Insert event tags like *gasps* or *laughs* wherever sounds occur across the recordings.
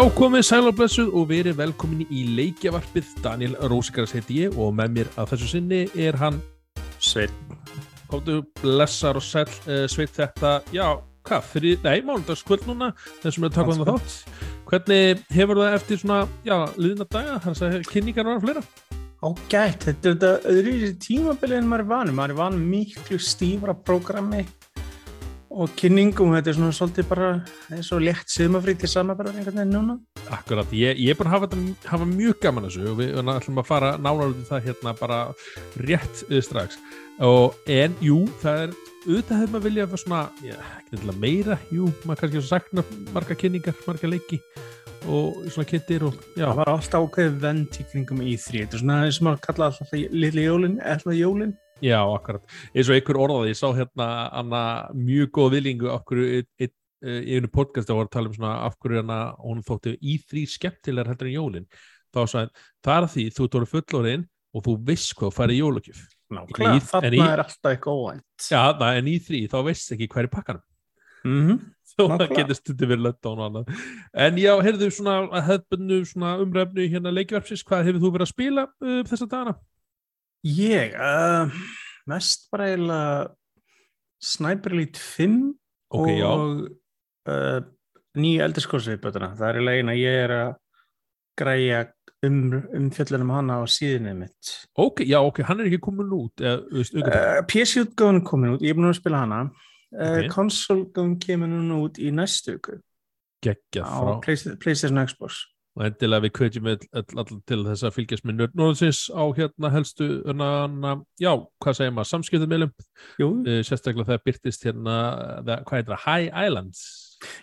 Já, komið sæl og blessuð og verið velkomin í leikjavarpið. Daniel Rósikaras heiti ég og með mér að þessu sinni er hann Sveit Komdu, blessar og sæl uh, sveit þetta, já, hvað, fyrir, nei, mánudagskvöld núna, þessum við takum það þátt. Hvernig hefur það eftir svona, já, liðna daga, þannig að kynningar var fleira? Ágætt, þetta er þetta öðru í tímabili en maður er vanið, maður er vanið miklu stífra prógrami og kynningum, þetta er svona svolítið bara eins og létt sumafrítið samanbæðar einhvern veginn núna. Akkurat, ég, ég er búin að hafa, þetta, hafa mjög gaman að þessu og við ætlum að fara í það hérna bara rétt uh, strax og en, jú, það er auðvitað hefur maður viljað að svona, já, ekki nefnilega meira, jú, maður kannski sakna marga kynningar, marga leiki og svona kynntir og, já. Það var alltaf ákveðið vend í í þrý, þetta er svona eins og maður kalla alltaf lili jólin, eða jólin. Já, akkurat, eins og einhver orðaði, ég sá hérna anna mjög góð viljingu af hverju í einu podcast að voru að tala um svona af hverju hana, hún þótti í þrý skemmtilegar heldur en jólin, þá sagði það er því þú tóru fullorinn og þú viss hvað færi jólakjöf. Nákvæmlega, þarna er alltaf eitthvað óvænt. Já, það, en í þrý þá viss ekki hverju pakkanum. Mm -hmm. *laughs* Þó það getur stundið verið lötta og annað. En já, heyrðu svona hefðbundu svona umræfnu hérna leikverfsins, hvað hefur þú verið að spila uh, þessa dagana? Ég, uh, mest bara eiginlega Sniper Elite 5 okay, og uh, nýja eldurskórsviðbötuna. Það er eiginlega að ég er að græja um, um fjöllunum hana á síðinni mitt. Ok, já, ok, hann er ekki komin út. Uh, PC-utgáðun komin út, ég er búin að spila hana. Okay. Konsolgáðun kemur núna út í næstu viku. Gekkja frá. Á PlayStation Xbox og endilega við kveitjum allar til þess að fylgjast með Nörðsins á hérna helstu hana, já, hvað segir maður, samskiptumilum uh, sérstaklega það byrtist hérna það, hvað heitir það, High Islands.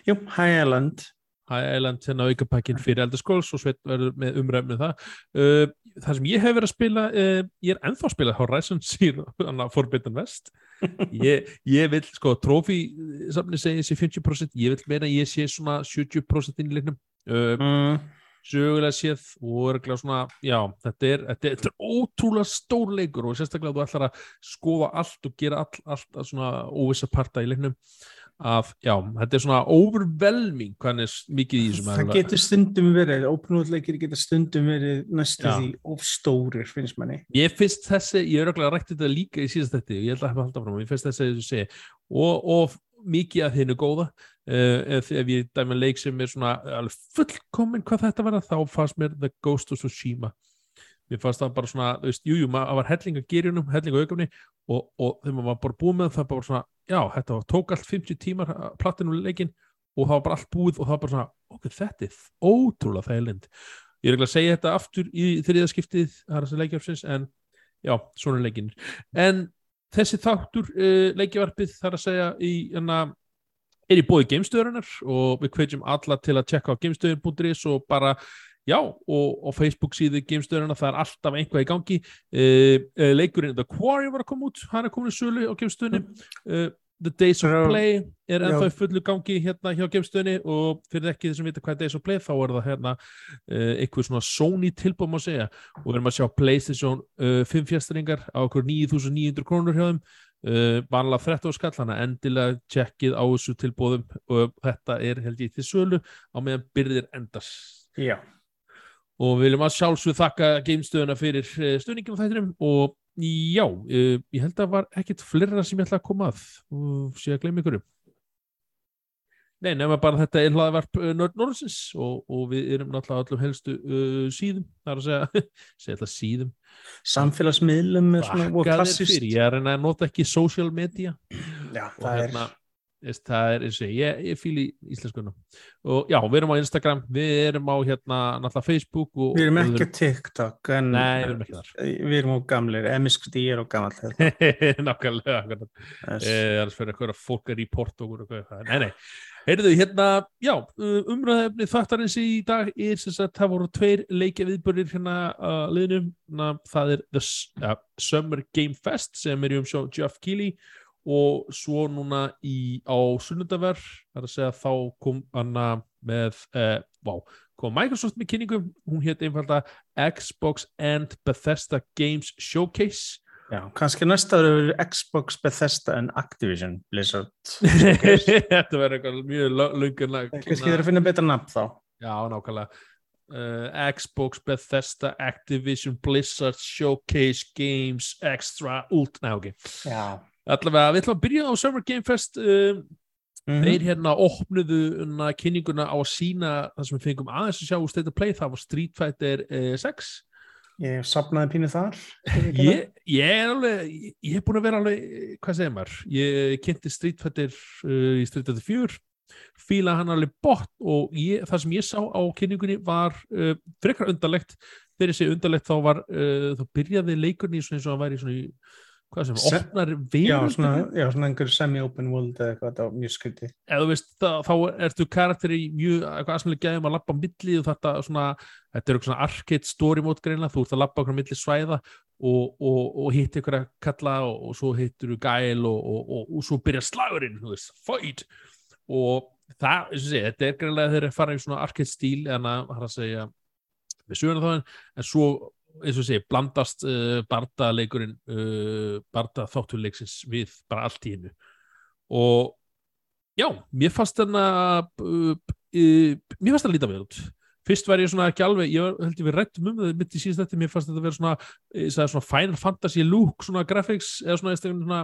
Jú, High Island. High Island, hérna aukapakkin fyrir elderskóls og sveit verður með umræfnið það. Uh, það sem ég hef verið að spila uh, ég er ennþá að spila Horizon Zero *laughs* Forbidden West. *laughs* Ég, ég vil, sko, trófi samni segja þessi 50% ég vil meina ég sé svona 70% inn í leiknum. Mm sögulega séð og örgulega svona, já, þetta er, þetta er, þetta er ótrúlega stór leikur og sérstaklega þú ætlar að skoða allt og gera all, allt svona óvisa parta í leiknum að, já, þetta er svona overwhelming hvernig mikið í þessum Það getur stundum verið, ópnúðleikir getur stundum verið næstu því ofstórir, finnst manni. Ég finnst þessi, ég er örgulega rættið þetta líka í síðast þetta og ég held að hafa haldið fram, ég finnst þessi að þessu sé og, og mikið af hennu góða ef, ef ég dæmi að leik sem er svona fullkominn hvað þetta var þá fannst mér The Ghost of Tsushima. Mér fannst það bara svona, þú veist, jújú maður var helling að gerjunum, helling að auðgafni og, og þegar maður var bara búið með það bara svona já, þetta var, tók allt 50 tímar plattinu leikin og það var bara allt búið og það var bara svona, okkur þetta er ótrúlega þægilind ég er ekki að segja þetta aftur í þriðaskiptið, það er þessi leikjafsins en já, svona leikin en þessi þáttur uh, leikjavarpið þar að segja í, enna, er í bóði geimstöðurinnar og við kveitjum alla til að tjekka á geimstöðun.is og bara já og, og Facebook síðu geimstöðurinnar það er alltaf einhvað í gangi. Uh, uh, leikurinn The Quarry var að koma út hann er komin í sölu á geimstöðunni The Days of Play er ennþá í fullu gangi hérna hjá geimstöðunni og fyrir ekki þessum vita hvað er Days of Play þá er það hérna uh, eitthvað svona Sony tilbúið má segja. Og við erum að sjá PlayStation uh, 5 fjastringar á okkur 9.900 krónur hjá þeim uh, vanlega 13 skall þannig að endilega tjekkið á þessu tilbúðum og þetta er held ég til sölu á meðan byrðir endast. Já. Og við viljum að sjálfsög þakka geimstöðuna fyrir stöðningum þættinum. Og Já, uh, ég held að var ekkit flera sem ég ætla að koma að. Og sé að gleyma ykkur Nei, nefnum bara þetta er hlaðvarp Nörd Norðsins og, og við erum náttúrulega allum helstu uh, síðum, það er að segja *laughs* segja alltaf síðum. Samfélagsmiðlum er svona og klassist Ég er að nota ekki social media. Já, það hérna, er það er eins og ég, ég fýl í íslenskunum og já, við erum á Instagram við erum á hérna náttúrulega Facebook og, Við erum ekki TikTok en Nei, við erum ekki þar. Við erum á emiskti ég er á gammal Nákvæmlega annars fyrir eitthvað fólk að report okkur Nei, nei, heyrðu hérna já, umræðefni þáttarins í dag er sem sagt, það voru tveir leikja viðbörðir hérna að liðnum. Það er The uh, Summer Game Fest sem er um sjá Geoff Keighley og svo núna í, á sunnundaverð, það er að segja þá kom hana með eh, wow, kom Microsoft með kynningum. Hún hétt einfalda Xbox and Bethesda Games Showcase Já, kannski næsta eru Xbox, Bethesda and Activision Blizzard *laughs* Þetta verður eitthvað mjög lungan Kannski þeir að finna betra nafn þá. Já, nákvæmlega. Uh, Xbox, Bethesda, Activision Blizzard, Showcase Games, Extra, Ult Nei, ok. Já. Allavega, við ætlum að byrja á Summer Game Fest um, Mhm. Þeir hérna opnuðu hérna, kynninguna á að sína það sem við fengum aðeins að sjá úr State of Play, það var Street Fighter uh, 6 Ég sapnaði pínu þar. ég, ég er alveg ég, er búin að vera alveg, hvað segir maður ég kynnti Street Fighter uh, í Street Fighter 4 fíla hann alveg bort og ég, það sem ég sá á kynningunni var uh, frekar undarlegt þegar ég segi undarlegt þá var uh, þá byrjaði leikurni eins og hann væri svona í hvað sem, Se- opnar Já, veröld svona, já, svona einhver semi-open world eða eitthvað, þetta var mjög skrítið. eða þú veist, þá, þá ertu karakter í mjög, eitthvað aðsannlega gæðum að lappa á milli og þetta svona, þetta er eitthvað svona arcade story mót greinlega, þú ert að lappa okkur á milli svæða og, og, og hitt ykkur að kalla og, og svo hittur þú gæl og, og, og, og svo byrja slagurinn, þú veist, fight og það, eins og sé, þetta er greinlega þeir eru að fara í svona arcade stíl en að, það er að segja við söguna þá en svo eins og sé, blandast uh, bardaleikurinn uh, barda þáttuleiksins við bara allt í hennu og já, mér fannst þarna uh, mér fannst það líta vel út. Fyrst var ég svona ekki alveg, ég held ég við rættum um það mitt í síðast þetta, mér fannst þetta vera svona, svona Final Fantasy look, svona graphics eða svona, svona,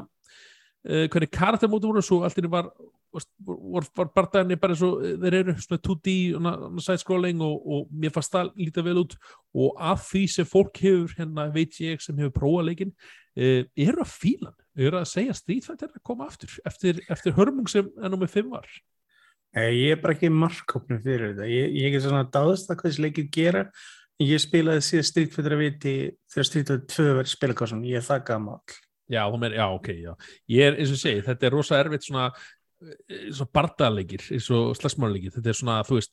hvernig karaktermóti voru, svo allt í einu var var bardaðinni bara eins og eh, þeir eru svona 2D og side-scrolling og, og mér fannst það líta vel út og af því sem fólk hefur hérna veit ég sem hefur prófað leikinn uh, eru að fílan, eru að segja Fighter að koma aftur, eftir, eftir hörmung sem ennum með 5 var Nei, Ég er bara ekki markkópnum fyrir þetta. Ég, ég er svona dáðast að hvað þessi leikir gera. Ég spilaði síðan Street Fighter að viti þegar Street Fighter 2 verið spilakossun. Ég er það gammal. Já, meir, já, ok, já. Ég er, eins og segi, þetta er rosa erfitt svona, eh, svona bardalegir, eins og slagsmáleikir. Þetta er svona, þú veist,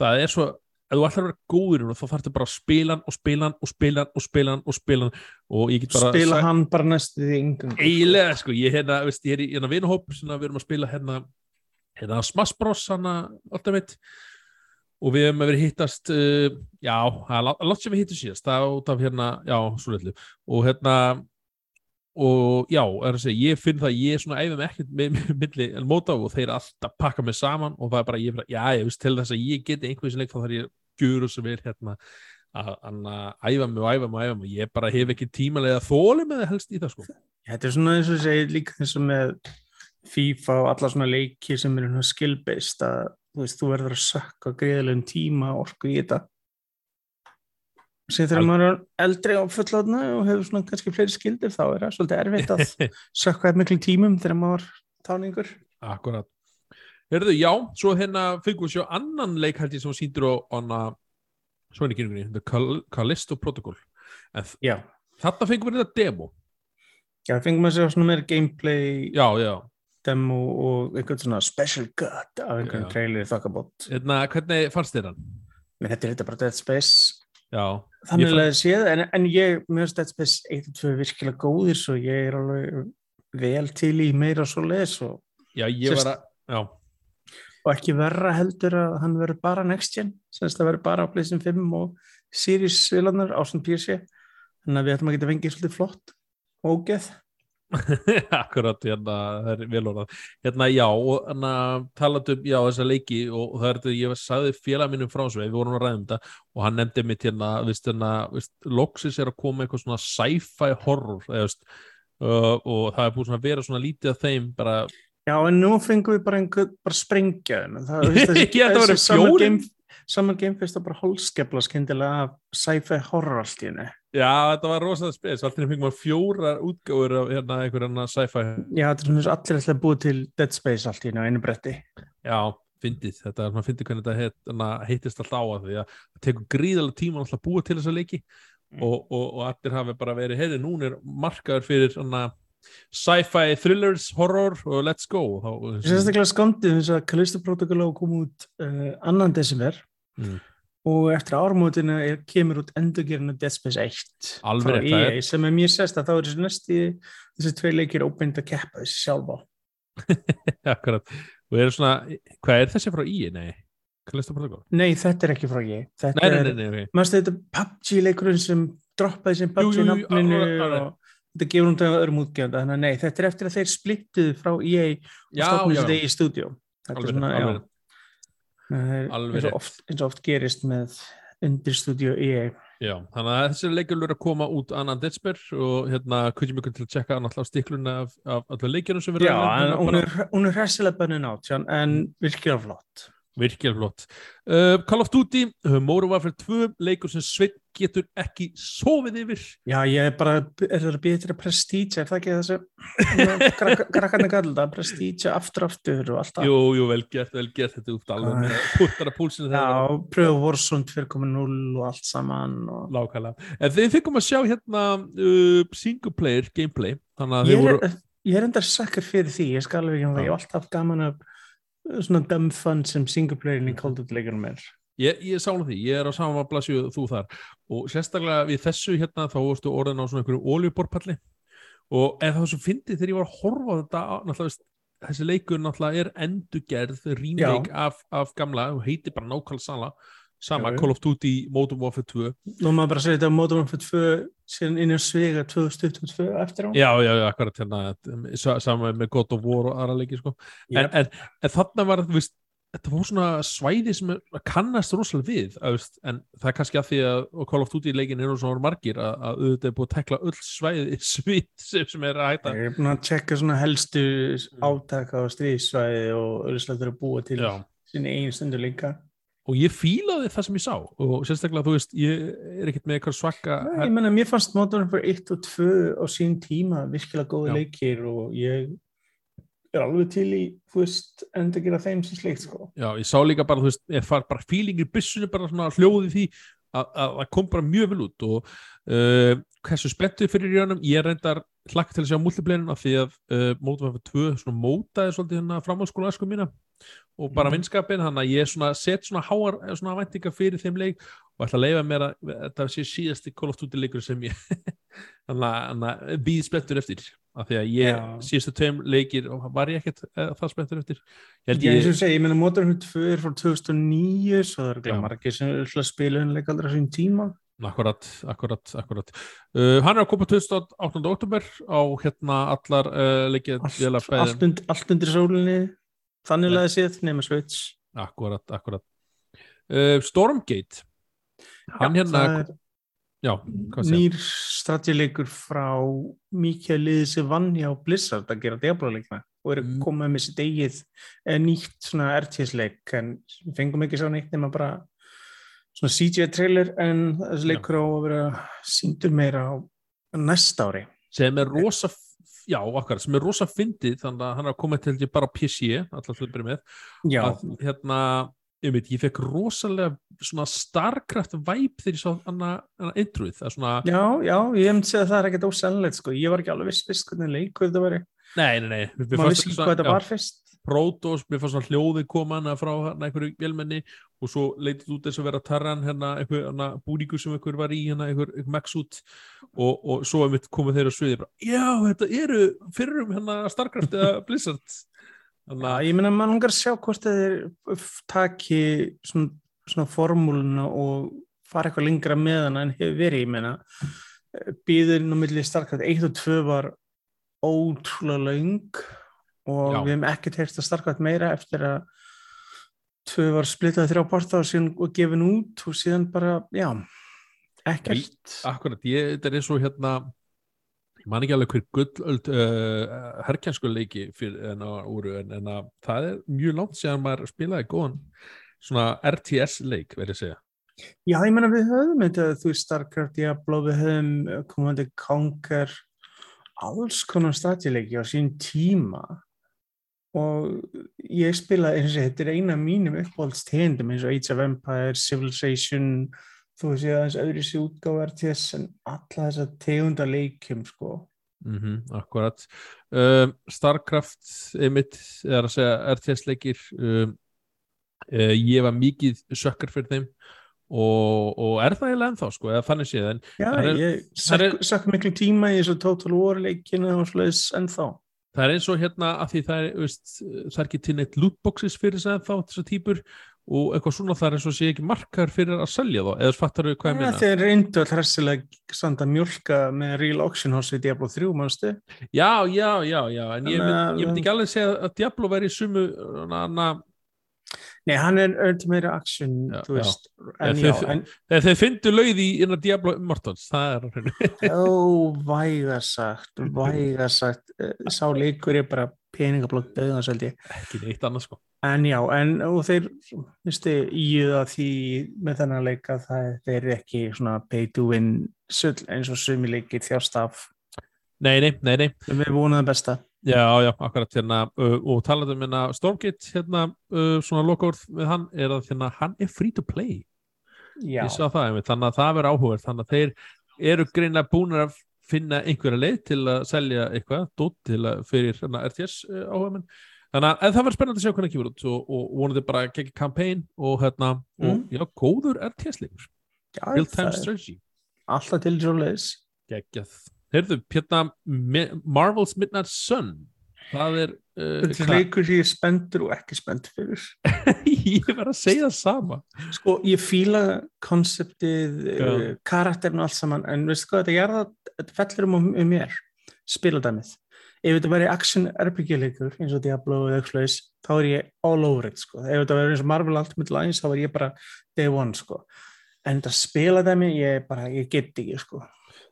það er svo, ef þú ætlar að vera góður þá þarf þetta bara að spila hann og spila hann og spila hann og spila hann og spila hann og ég get bara... Spila sagt- hann bara næstu því yngung. eiginlega sko, ég hérna, veist, ég er í hérna vinahóp sem við erum að spila hérna hérna Smash Bros hana alltaf veit og við hefum að vera hittast uh, já, það er lá- látt sem við hittum síðast það er út af hérna, já, svo litlu og hérna og já, er að segja, ég finn það að ég er svona æfum ekkert með, milli en móta og þeir alltaf pakka mig saman og það er bara, ég, bara, já, ég veist til þess að ég geti einhverjum leik þá þarf ég að gjöra svo vel hérna að, að, að æfa mig og æfa mig og æfa mig ég bara hef ekki tímalega þóli með það helst í það sko Þetta er svona eins og segir líka eins og með FIFA og alla svona leiki sem svona skill-based að þú veist, þú verður að sökka greiðilegum tíma og orku í þetta. Sér þegar maður er eldri og fullotna og hefur svona kannski fleiri skildir þá er það svolítið erfitt að *laughs* sökka eitthvað miklu tímum þegar maður táningur. Akkurat. Herðu, já, svo hérna fengum við sjá annan leik held ég sem síndur á hana svona í kynningunni, The Cal Callisto Protocol. En Já, þarna fengum við þetta demo. já, fengum maður sér svona meira gameplay Já, já. demo og einhvern svona special cut af einhvern trailer þokkabót. Hérna, hvernig fannst þér hann? Men þetta er þetta bara Dead Space Já. þannig að séð, en, en ég mér finnst Dead Space 1 og 2 virkilega góðir svo ég er alveg vel til í meira svo les og, Já, Sérst- að, og ekki verra heldur að hann verður bara next gen, semst að verður bara á PlayStation 5 og Series vilanar á svona PC þannig að við ætlum að geta fengið svolítið flott ógeð *laughs* akkurat, hérna, það er vel orðað. Hérna, já, og hérna, talandi um, já, þessa leiki og, það er þetta, ég sagði félag mínum frá svo, við vorum að ræða um þetta og hann nefndi mitt hérna, viðst, hérna, viðst, Loxis er að koma eitthvað svona sci-fi horror, eða, veist, uh, og það er svona að vera svona lítið af þeim, bara, Já, en nú fengum við bara einhver bara sprengja það, *laughs* þú veist, Ég held að vera Summer fjórir. Game- Fest var bara holskepla skyndilega af sci-fi horror allt í henni já, þetta var rosalega spes, alltaf fengum við fjórar útgáfur af hérna einhver hérna sci-fi, Já, þetta er svona allir að búa til Dead Space allt í henni á einu bretti. Já, fyndið, þetta er, maður fyndið hvernig þetta heit, hérna, heitist alltaf á að því að það tekur gríðalega tíma alltaf búa til þessa leiki. Mm. og, og, og allir hafi bara verið heyrði, núna er markaður fyrir svona sci-fi thrillers, horror og let's go. Sérstaklega skondið þess að Callisto Protocol á að koma út uh, annan desember. Mm. Og eftir ármótinu er, kemur út endurgerinu Dead Space 1 Alveg frá rétt, það EA sem er mjög sérst að þá er þessi næsti þessi tvei leikir óbeint að keppa þessi sjálfa. *laughs* Akkurat, og er svona hvað er þessi frá í, nei? Nei, þetta er ekki frá EA þetta Nei, nei, er, nei, nei, ok. Maður þetta PUBG leikurinn sem droppaði sem PUBG nafninu og þetta gefur hún til öðrum útgefanda. Þannig að nei, þetta er eftir að þeir splittuðu frá EA og stofnum já, þetta í stúdíu þetta er alveg, svona, alveg. já, eins og oft, eins og oft gerist með undirstúdíu EA Já, þannig að þessi leikur eru að koma út annan detsper og hérna kveikjum ykkur til að checka náttúrulega stikluna af, af allir leikjunum sem við Já, en hérna, hún er, hún er hressilega bönnin átján en virkilega flott Virkilega flott. Uh, Call of Duty, uh, Modern Warfare 2, leikur sem Sveinn getur ekki sofið yfir. Já, ég er bara, er það betra prestíge, er það ekki þessu *laughs* krakkarnir kallar það, prestíge aftur aftur og allt það Jú, jú, vel gert, vel gert, þetta er út alveg með puttara púlsinu þegar Já, pröfu Warzone 2.0 og allt saman og... lákala. En þið fengum að sjá hérna uh, single player gameplay, þannig að þið voru, er, ég er enda sakkar fyrir því, ég skal alveg ekki um það, ég hef alltaf gaman af svona dumb fun sem single playerin í of Duty leikunum er. Ég, ég sála því, ég er á sama blasju þú þar. Og sérstaklega við þessu hérna þá varstu orðin á svona einhverju oljuborpalli og ef það var svo fyndið þegar ég var að horfa þetta, á- náttúrulega þessi leikur náttúrulega er endurgerð remake af, af gamla og heitir bara nákvæmlega sama, sama. Call of Duty Modern Warfare 2 Nú maður bara segja þetta Modern Warfare 2 síðan inn í svega 2022 eftir á já, já, já, akkurat hérna sa- sama með God of War og aðra leiki sko. en, Jep. en, en þarna var veist, þetta var svona svæði sem er, kannast rosalega við að, veist, en það er kannski að því að Call of Duty leikin eru svona margir að, að auðvitað er búið að tekla öll svæði *laughs* svið sem, sem er að hætta Ég er búin að tjekka svona helstu átaka á stríðsvæði og auðvitað að búa til sinni einu stundu líka og ég fílaði það sem ég sá og sérstaklega þú veist, ég er ekkert með eitthvað svaka Nei, Ég menna, mér fannst Modern Warfare 1 og 2 á sín tíma virkilega góði Já. leikir og ég er alveg til í, þú veist, enda gera þeim sem sleikt, sko. já, ég sá líka bara, þú veist, ég far bara fílingir byssinu bara svona hljóði því að að það kom bara mjög vel út og uh, hversu spenntu fyrir í önum ég reyndar hlakka til að sjá multiplayerinn af því að uh, Modern Warfare 2 svona mótaði svolítið hérna mína og bara Mhm. vinskapin, þannig að ég svona set svona háar eh, svona væntingar fyrir þeim leik og ætla að leifa mér að þetta sé síðasti Call of Duty leikur sem ég *laughs* þannig að- býð spenntur eftir af því að ég, Já. síðustu tveim leikir og var ég ekkert uh, það spenntur eftir ég held ég, og ég segi, ég menna Modern Warfare 2 er frá 2009, svo það Já. glæð margir sem er að spila henni leik aldrei á sín tíma. Akkurat, akkurat, akkurat. Uh, hann er að koma 28. oktober á hérna allar uh, leikið Allt, allt undir sólinni, þannig Ja. laðið séð, nema Switch. Akkurat, akkurat. Uh, Stormgate, hann hérna, það er já, nýr strategileikur frá mikið liðið sem vann hjá Blizzard að gera Diablo-leikna og eru Mm. komið með sitt eigið eh, nýtt svona RTS-leik en fengum ekki svo neitt nema bara svona CGI-trailer en þessi Já. leikur á að vera síndur meira á næsta ári. Sem er rosa, já, akkurat, sem er rosa fyndið, þannig að hann er að koma til bara PC, alltaf að byrja með. Já, Að, hérna, ég veit, ég fekk rosalega svona Starcraft vibe þegar ég sá hana, hana introið, það er svona, já, já, ég hef segið að það er ekkert ósennlegt sko, ég var ekki alveg viss fyrst hvernig leikur þetta veri, nei, nei, nei, maður vissi ekki hvað þetta var fyrst. Protoss, mér fannst svona hljóðið koma hana frá hana einhverju vélmenni og svo leitið út þess að vera Tarran hérna, einhver hana, búningu sem einhver var í hérna, einhver, einhver max út. Og, og svo komið þeirra sviði bara, já, þetta eru fyrir um hérna Starcraft eða *laughs* Blizzard. Þannig að, ég meina, maður langar að sjá hvort þeir taki svona, svona formúluna og fara eitthvað lengra með hana en hefur verið, ég meina. Býðin á milli Starcraft 1 og 2 var ótrúlega löng og Já. við hefum ekkert heyrst að Starcraft meira eftir að 2 var splittað þrjá parta og gefin út og síðan bara, já ekkert. Akkurat, ég, þetta er eins og hérna ég man ekki alveg hver gullöld uh, herkjansku leiki fyrir en en, en að það er mjög langt síðan maður spilaði góðan svona RTS leik, verið að segja. Já, ég meina við höfum þetta, þú veist, Starcraft, Diablo, við höfum komandi Conquer, alls konar statileiki á sín tíma og ég spila, eins og þetta er eina af mínum uppáhaldstegundum eins og Age of Empires, Civilization, þú veist, ég aðeins öðru sér útgáfa RTS en alla þessa tegunda leikjum, sko. Mm akkurat um, Starcraft einmitt, er að segja RTS leikir um, uh, ég var mikið sökkar fyrir þeim og, og er það eiginlega ennþá sko, eða þannig séð en Já, er- ég sökk, miklu tíma í þessu Total War leikina og svoleiðis ennþá. Það er eins og hérna að því það er, veist, það er ekki til neitt lootboxes fyrir þess að þá þessar típur og eitthvað svona það er eins og sé ekki markar fyrir að selja þá eða fattar við hvað ég Ja, minna þeir reyndu að hressilega samt að mjölka með Real Auction House í Diablo 3, mannstu? já, já, já, já, en ég, mynd, að- ég myndi ekki alveg segja að Diablo væri í sumu na, na, Nei, hann er öll meira Já, þú veist, en já, Þegar þeir fyndu lauð í innan Diablo Immortals, það er hreinu. ó, vægasagt, vægasagt, eh, sá leikur er bara peningablokk döðans, held ég. ekki neitt annað sko. En já, en þeir, veistu, íða því með þennan leika það eru ekki svona pay to win sull eins og sumi leikir þjást af. Nei, nei, nei, nei. Við vonaðum besta. Já, já, akkurat hérna uh, og talað um hérna Stormgate hérna, uh, svona lokaord við hann er að hérna, hann er free to play. Já, ég sá það einmitt, þannig að það verður áhugaverð þannig að þeir eru greinlega búinir að finna einhverja leið til að selja eitthvað dótt til að fyrir hérna, RTS uh, áhugamenn þannig að það verður spennandi að sjá hvernig kemur út og, og vonandi bara að gegja campaign og hérna, og Mm. já, góður RTS-leikur real það time strategy. alltaf til svo leiðis. geggjað Heyrðu, Mi- Marvel's Midnight Sun það er uh, Þetta er leikur sem ég er spenntur og ekki spennt fyrir. *laughs* ég verð að segja það sama Sko, ég fíla konseptið, uh, karakterin og allt saman, en veistu hvað, þetta, er það, þetta fellur um, um mér, spiladæmið. Ef þetta væri action RPG-leikur, eins og Diablo eða eitthvað slags, þá er ég all over it, sko. Ef þetta væri eins og Marvel Ultimate Alliance, þá er ég bara day one, sko. En þetta spiladæmi, ég bara, ég get ekki, sko.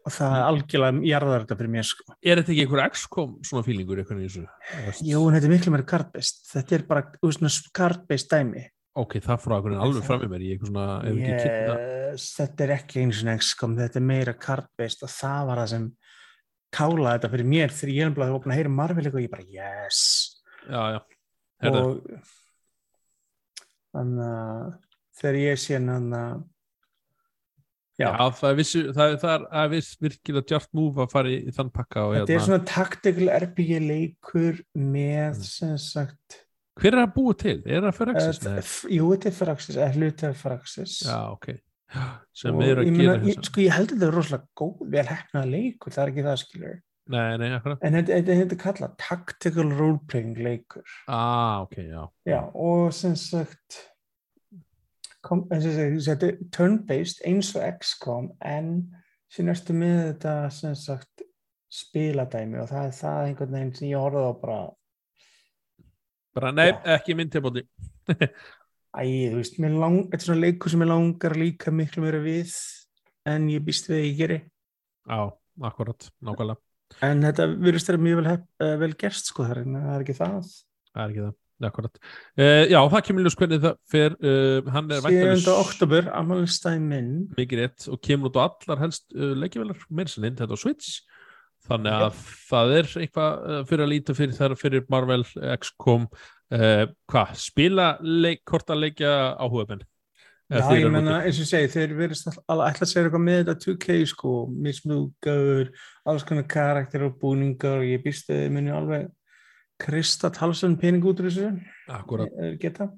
Og það er algjörlega jarðar þetta fyrir mér, sko. er þetta ekki einhver XCOM svona fílingur eitthvað í þessu Jú, þetta er miklu meira card-based. Þetta er bara, veist, svona card-based dæmi. ok, það frá einhvern alveg fram í mér ég eitthvað svona, yes, þetta er ekki eins og XCOM, þetta er meira card-based og það var það sem kálaði þetta fyrir mér þegar ég er bara opna að heyra Marvel og ég bara yes já, já, og þannig að þegar ég sé hann að já. já, það er vissu það er, það er, það er viss virkilega djart múf að fara í, í þann pakka þetta er hérna, svona tactical RPG leikur með Mm. sem sagt hver er að búa til? er það fyrir uh, jú, þetta er Firaxis, eða hluti af Firaxis já, ok *gasps* sem og er að gera þess sko, ég held að þetta er rosalega góð vel hefnaða leikur, það er ekki það skilur nei, nei, akkurat En þetta, er kallað tactical role-playing leikur. ah, ok, já, Já, og sem sagt, kom, sem sagt þetta er turn-based eins og XCOM, en síðan ertu með þetta sem sagt spiladæmi og það er það einhvern veginn sem ég horfði á bara, bara nei, Já. ekki minn tilbúti æ, þú veist, mér lang, þetta er svona leikur sem ég langar líka miklu meira við en ég býst við að ég geri. já, akkurat, nákvæmlega En þetta virðist þeirra mjög vel, hef, uh, vel gerst sko þar, en það er ekki það. það er ekki það, akkurat uh, já, það kemur ljós hvernig það fer uh, hann er 7. væntanlega oktober, amalistæði minn. mikið rétt og kemur út á allar helst uh, leikjavelar, meira sem Nintendo Switch þannig að það er eitthvað fyrir að líta fyrir þar fyrir Marvel, XCOM hvað, spila leik, korta leikja áhugamenn Já, ég menna, eins og ég segi, þeir verðist ætla að segja eitthvað með þetta 2K sko, mismúgaður, alls konar karakter og búningar og ég býst að þið muni alveg krista talsum pening út úr þessu, Akkurat, eh, geta.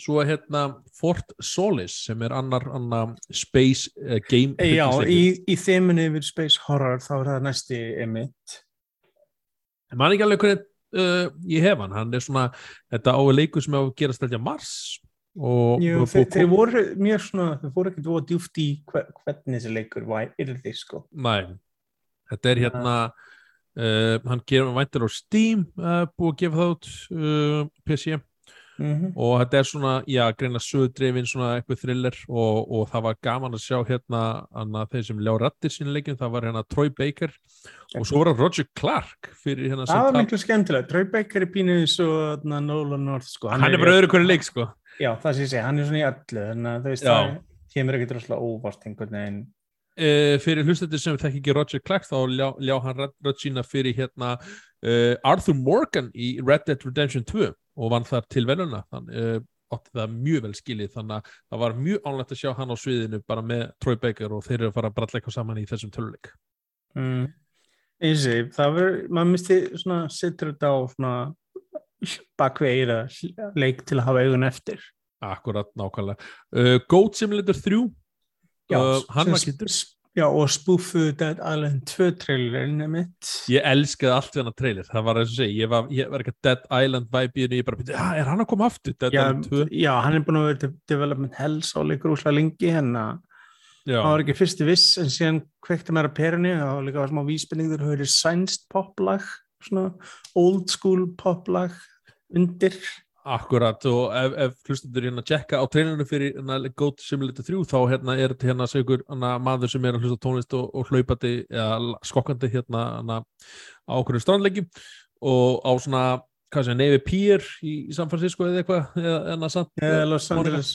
svo er hérna Fort Solis sem er annar, annar space uh, game Eh, Já, í, í þeiminu yfir Space Horror þá er það næsti emitt. En man ekki alveg hvernig uh, ég hef hann, hann er svona þetta ái leikur sem á að gera stæðja Mars og, Jú, þeir, þeir voru mjög svona, þeir voru ekkert djúft í hver, hvernig þessi leikur var yrði sko. Nei, þetta er hérna uh, hann gerir væntir á Steam uh, búið að gefa það út uh, PC Mm og þetta er svona, já, greina sögudrifin svona eitthvað thriller og, og það var gaman að sjá hérna þeir sem ljá rattir sín leikin, það var hérna Troy Baker. Og svo var það Roger Clark fyrir hérna Það var miklu skemmtilegt. Troy Baker er pínu eins og na, Nolan North sko. hann er bara öðru hverju leik sko. Já, það sé ég segi, hann er svona í öllu þannig að það kemur ekkert rosalega óvart einhvern veginn uh, fyrir hlustendur sem þekki ekki Roger Clark þá ljá, ljá hann rödd sína fyrir hérna uh, Arthur Morgan í Red Dead Redemption 2 og vann þar til veluna þannig uh, átti það mjög vel skilið. Þannig að það var mjög ánlegt að sjá hann á sviðinu bara með Troy Baker og þeir eru að fara að bralla eitthvað saman í þessum töluleik. Mm. ég, það verður maður misti svona, setur þetta á svona bakvið eira leik til að hafa augun eftir. Akkurat, nákvæmlega. Goat Simulator 3 uh, hann var kynntur Já, og spoofu Dead Island 2 trailerinn er mitt. Ég elskaði allt við hann að trailer. Það var eins og segi, ég var, ég var ekki Dead Island vibe í henni, ég bara byrja, ja, er hann að koma aftur Dead já, Island 2 já, hann er búin að vera de- development hells á leikur úslega lengi henn að já, hann var ekki fyrst í viss en síðan kvekti mér að perunni og líka var smá vísbendingur höfður sænst poplag svona old school poplag undir Akkurat og ef, ef hlustundur hérna tjekka á treinunum fyrir hérna, Goat Simulator 3 þá hérna er þetta hérna segur hérna, maður sem er að hlusta tónlist og, og hlaupandi eða skokkandi hérna, hérna á okkur strandlegjum og á svona hvað sé, Navy Pier í, í San Francisco eða eitthvað eða, eða, Los Angeles.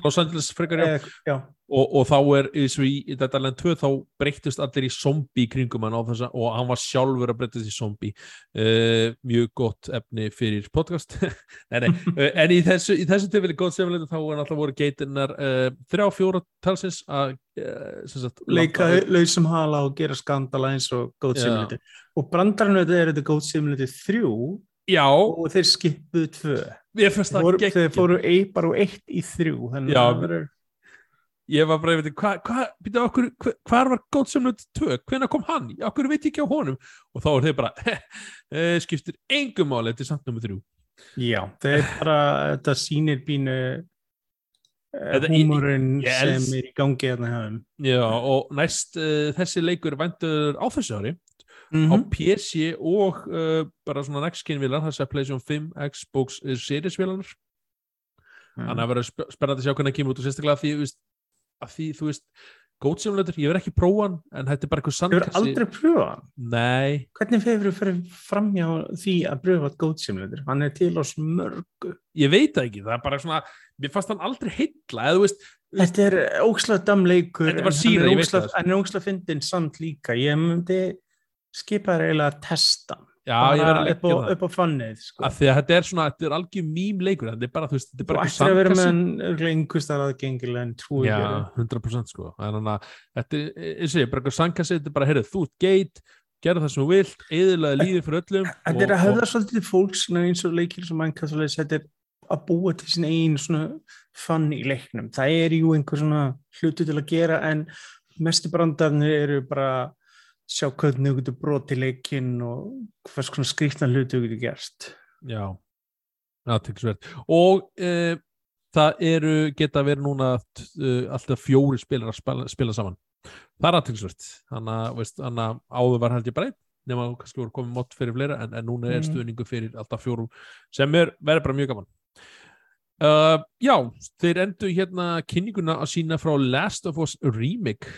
Los Angeles frekar já. Já, og, og þá er eins og í, þetta land 2 þá breyttust allir í zombie í kringum hann á þessa og hann var sjálfur að breyttast í zombie uh, mjög gott efni fyrir podcast *laughs* nei, nei. uh, en í þessu, í þessu tilfelli góð semlega þá er alltaf voru geitinnar uh, þrjá fjóra talsins að leika lausum hala og gera skandala eins og Já. Simulator. Og brandarinn þetta er þetta Goat Simulator 3 já, og þeir skipuðu tvö. Þeir fóru, geggjað. þeir fóru ei, bara úr eitt í þrjú. Þannig að það verður ég var bara, ég veit, hvað hva, hva, okkur, hva, hvar var semlega 2 hvenær kom hann, okkur veit ekki á honum? Og þá er þeir bara uh, skiptir engum þetta er samt nummer 3 Já, þeir bara, þetta sýnir bínu ég- ég sem els- er í gangi hérna hjá þeim. Já, og næst uh, þessi leikur væntur á þessu ári á Mhm. PC og uh, bara svona vilar, það sé PlayStation 5, Xbox uh, Series vilanar þannig að vera sp spennandi að sjá hvernig það kemur út og sérstaklega að því, þú að því, þú veist Goat Simulator, ég verð ekki prófan en þetta er bara eitthvað sandkassi aldrei pröfað hann? Nei, Hvernig hefur fyrir framhjá því að pröfa Goat Simulator? Hann er til ás mörgu. ég veit það ekki, það er bara svona mér fannst hann aldrei heilla, eða þú veist Þetta er ókslega damleikur Þetta var en hann er það. hann ókslega fyndin samt líka ég myndi skipa þér eiginlega að testa hann. Já, ég verð Bara að leggja það upp á fannið sko. af því að þetta er svona, þetta er algjör mím leikur þetta er bara, þú veist, þetta er þú bara ættir að vera með örglega einhverstaðar aðgengilega en trúi Já, 100% sko þannig að þetta er, eins og ég, bara eitthvað sangkassi þetta er bara, heyrðu, þú ert geit gerðu það sem þú vilt, eðilega lífið fyrir öllum Þetta er að höfða svolítið fólks eins og leikir sem mann kannski þetta er að búa til sín einn svona fann í leiknum. Það er jú einhver svona hlutu til að gera en mestu brandarnir eru bara sjá hvernig þú getur brotið leikinn og hvers konar skrýtna hlutu þú getur gerst. Já, aðtilsverð og uh, það eru geta verið núna uh, alltaf fjóri spilar að spila, spila saman. Það er aðtilsverð þannig að, áður var held ég bara einn nema að kannski voru komið mótt fyrir fleira en, en núna er Mm. stuðningu fyrir alltaf fjórum sem er, verður bara mjög gaman. Uh, Já, þeir endur hérna kynninguna að sína frá Last of Us Remake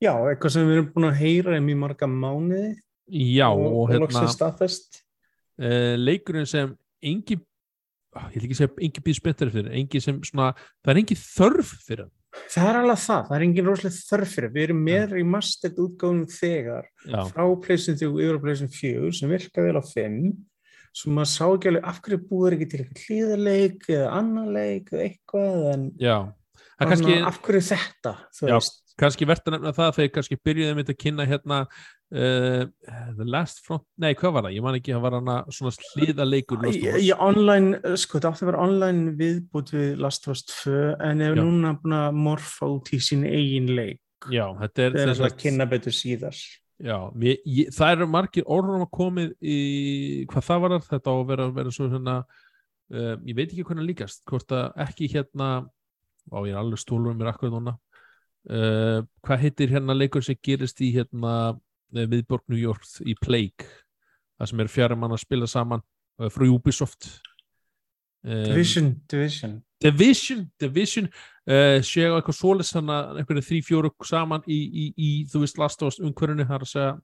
Já, eitthvað sem við erum búin að heyra í mjög marga mánuði Já, og, og hérna uh, leikurinn sem engi ah, ég vil ekki segja engi býð spenntar fyrir engi sem svona, það er engi þörf fyrir hann. Það er alveg það, það er engin rosalega þörf fyrir. Við erum með remastered útgáðum þegar Já, frá PlayStation 3 yfir PlayStation 4 sem virka vel á 5 svo maður sá ekki alveg af hverju búður ekki til eitthvað hlýðarleik eða annan leik eða eitthvað en já. Af hverju þetta þú Já. veist kannski verðt að nefna það þegar kannski byrjuði mitt að kynna hérna uh, The Last Front, nei hvað var það? Ég man ekki, það var hana svona Us. í online, uh, sko þetta átti að vera online viðbútt við Last Us 2 en Já. núna búin að morfa út í sín eigin leik Já, þetta er sem að kynna betur síðar Já, mér, ég, það eru margir orðum að komið í hvað það var þetta á að vera, vera svo hérna uh, ég veit ekki hvernig líkast hvort að ekki hérna á ég er alveg stólur um mér akkur núna uh, hvað heitir hérna leikur sem gerist í hérna eh, viðborg New York í Plague það sem er fjara mann að spila saman uh, frá Ubisoft. Um, Division, Division. Division, Division. Uh, séu eitthvað svoleiðs þannig að einhverju þrý, fjóru saman í, í, í þú veist Last of Us umhverfinu það er að segja.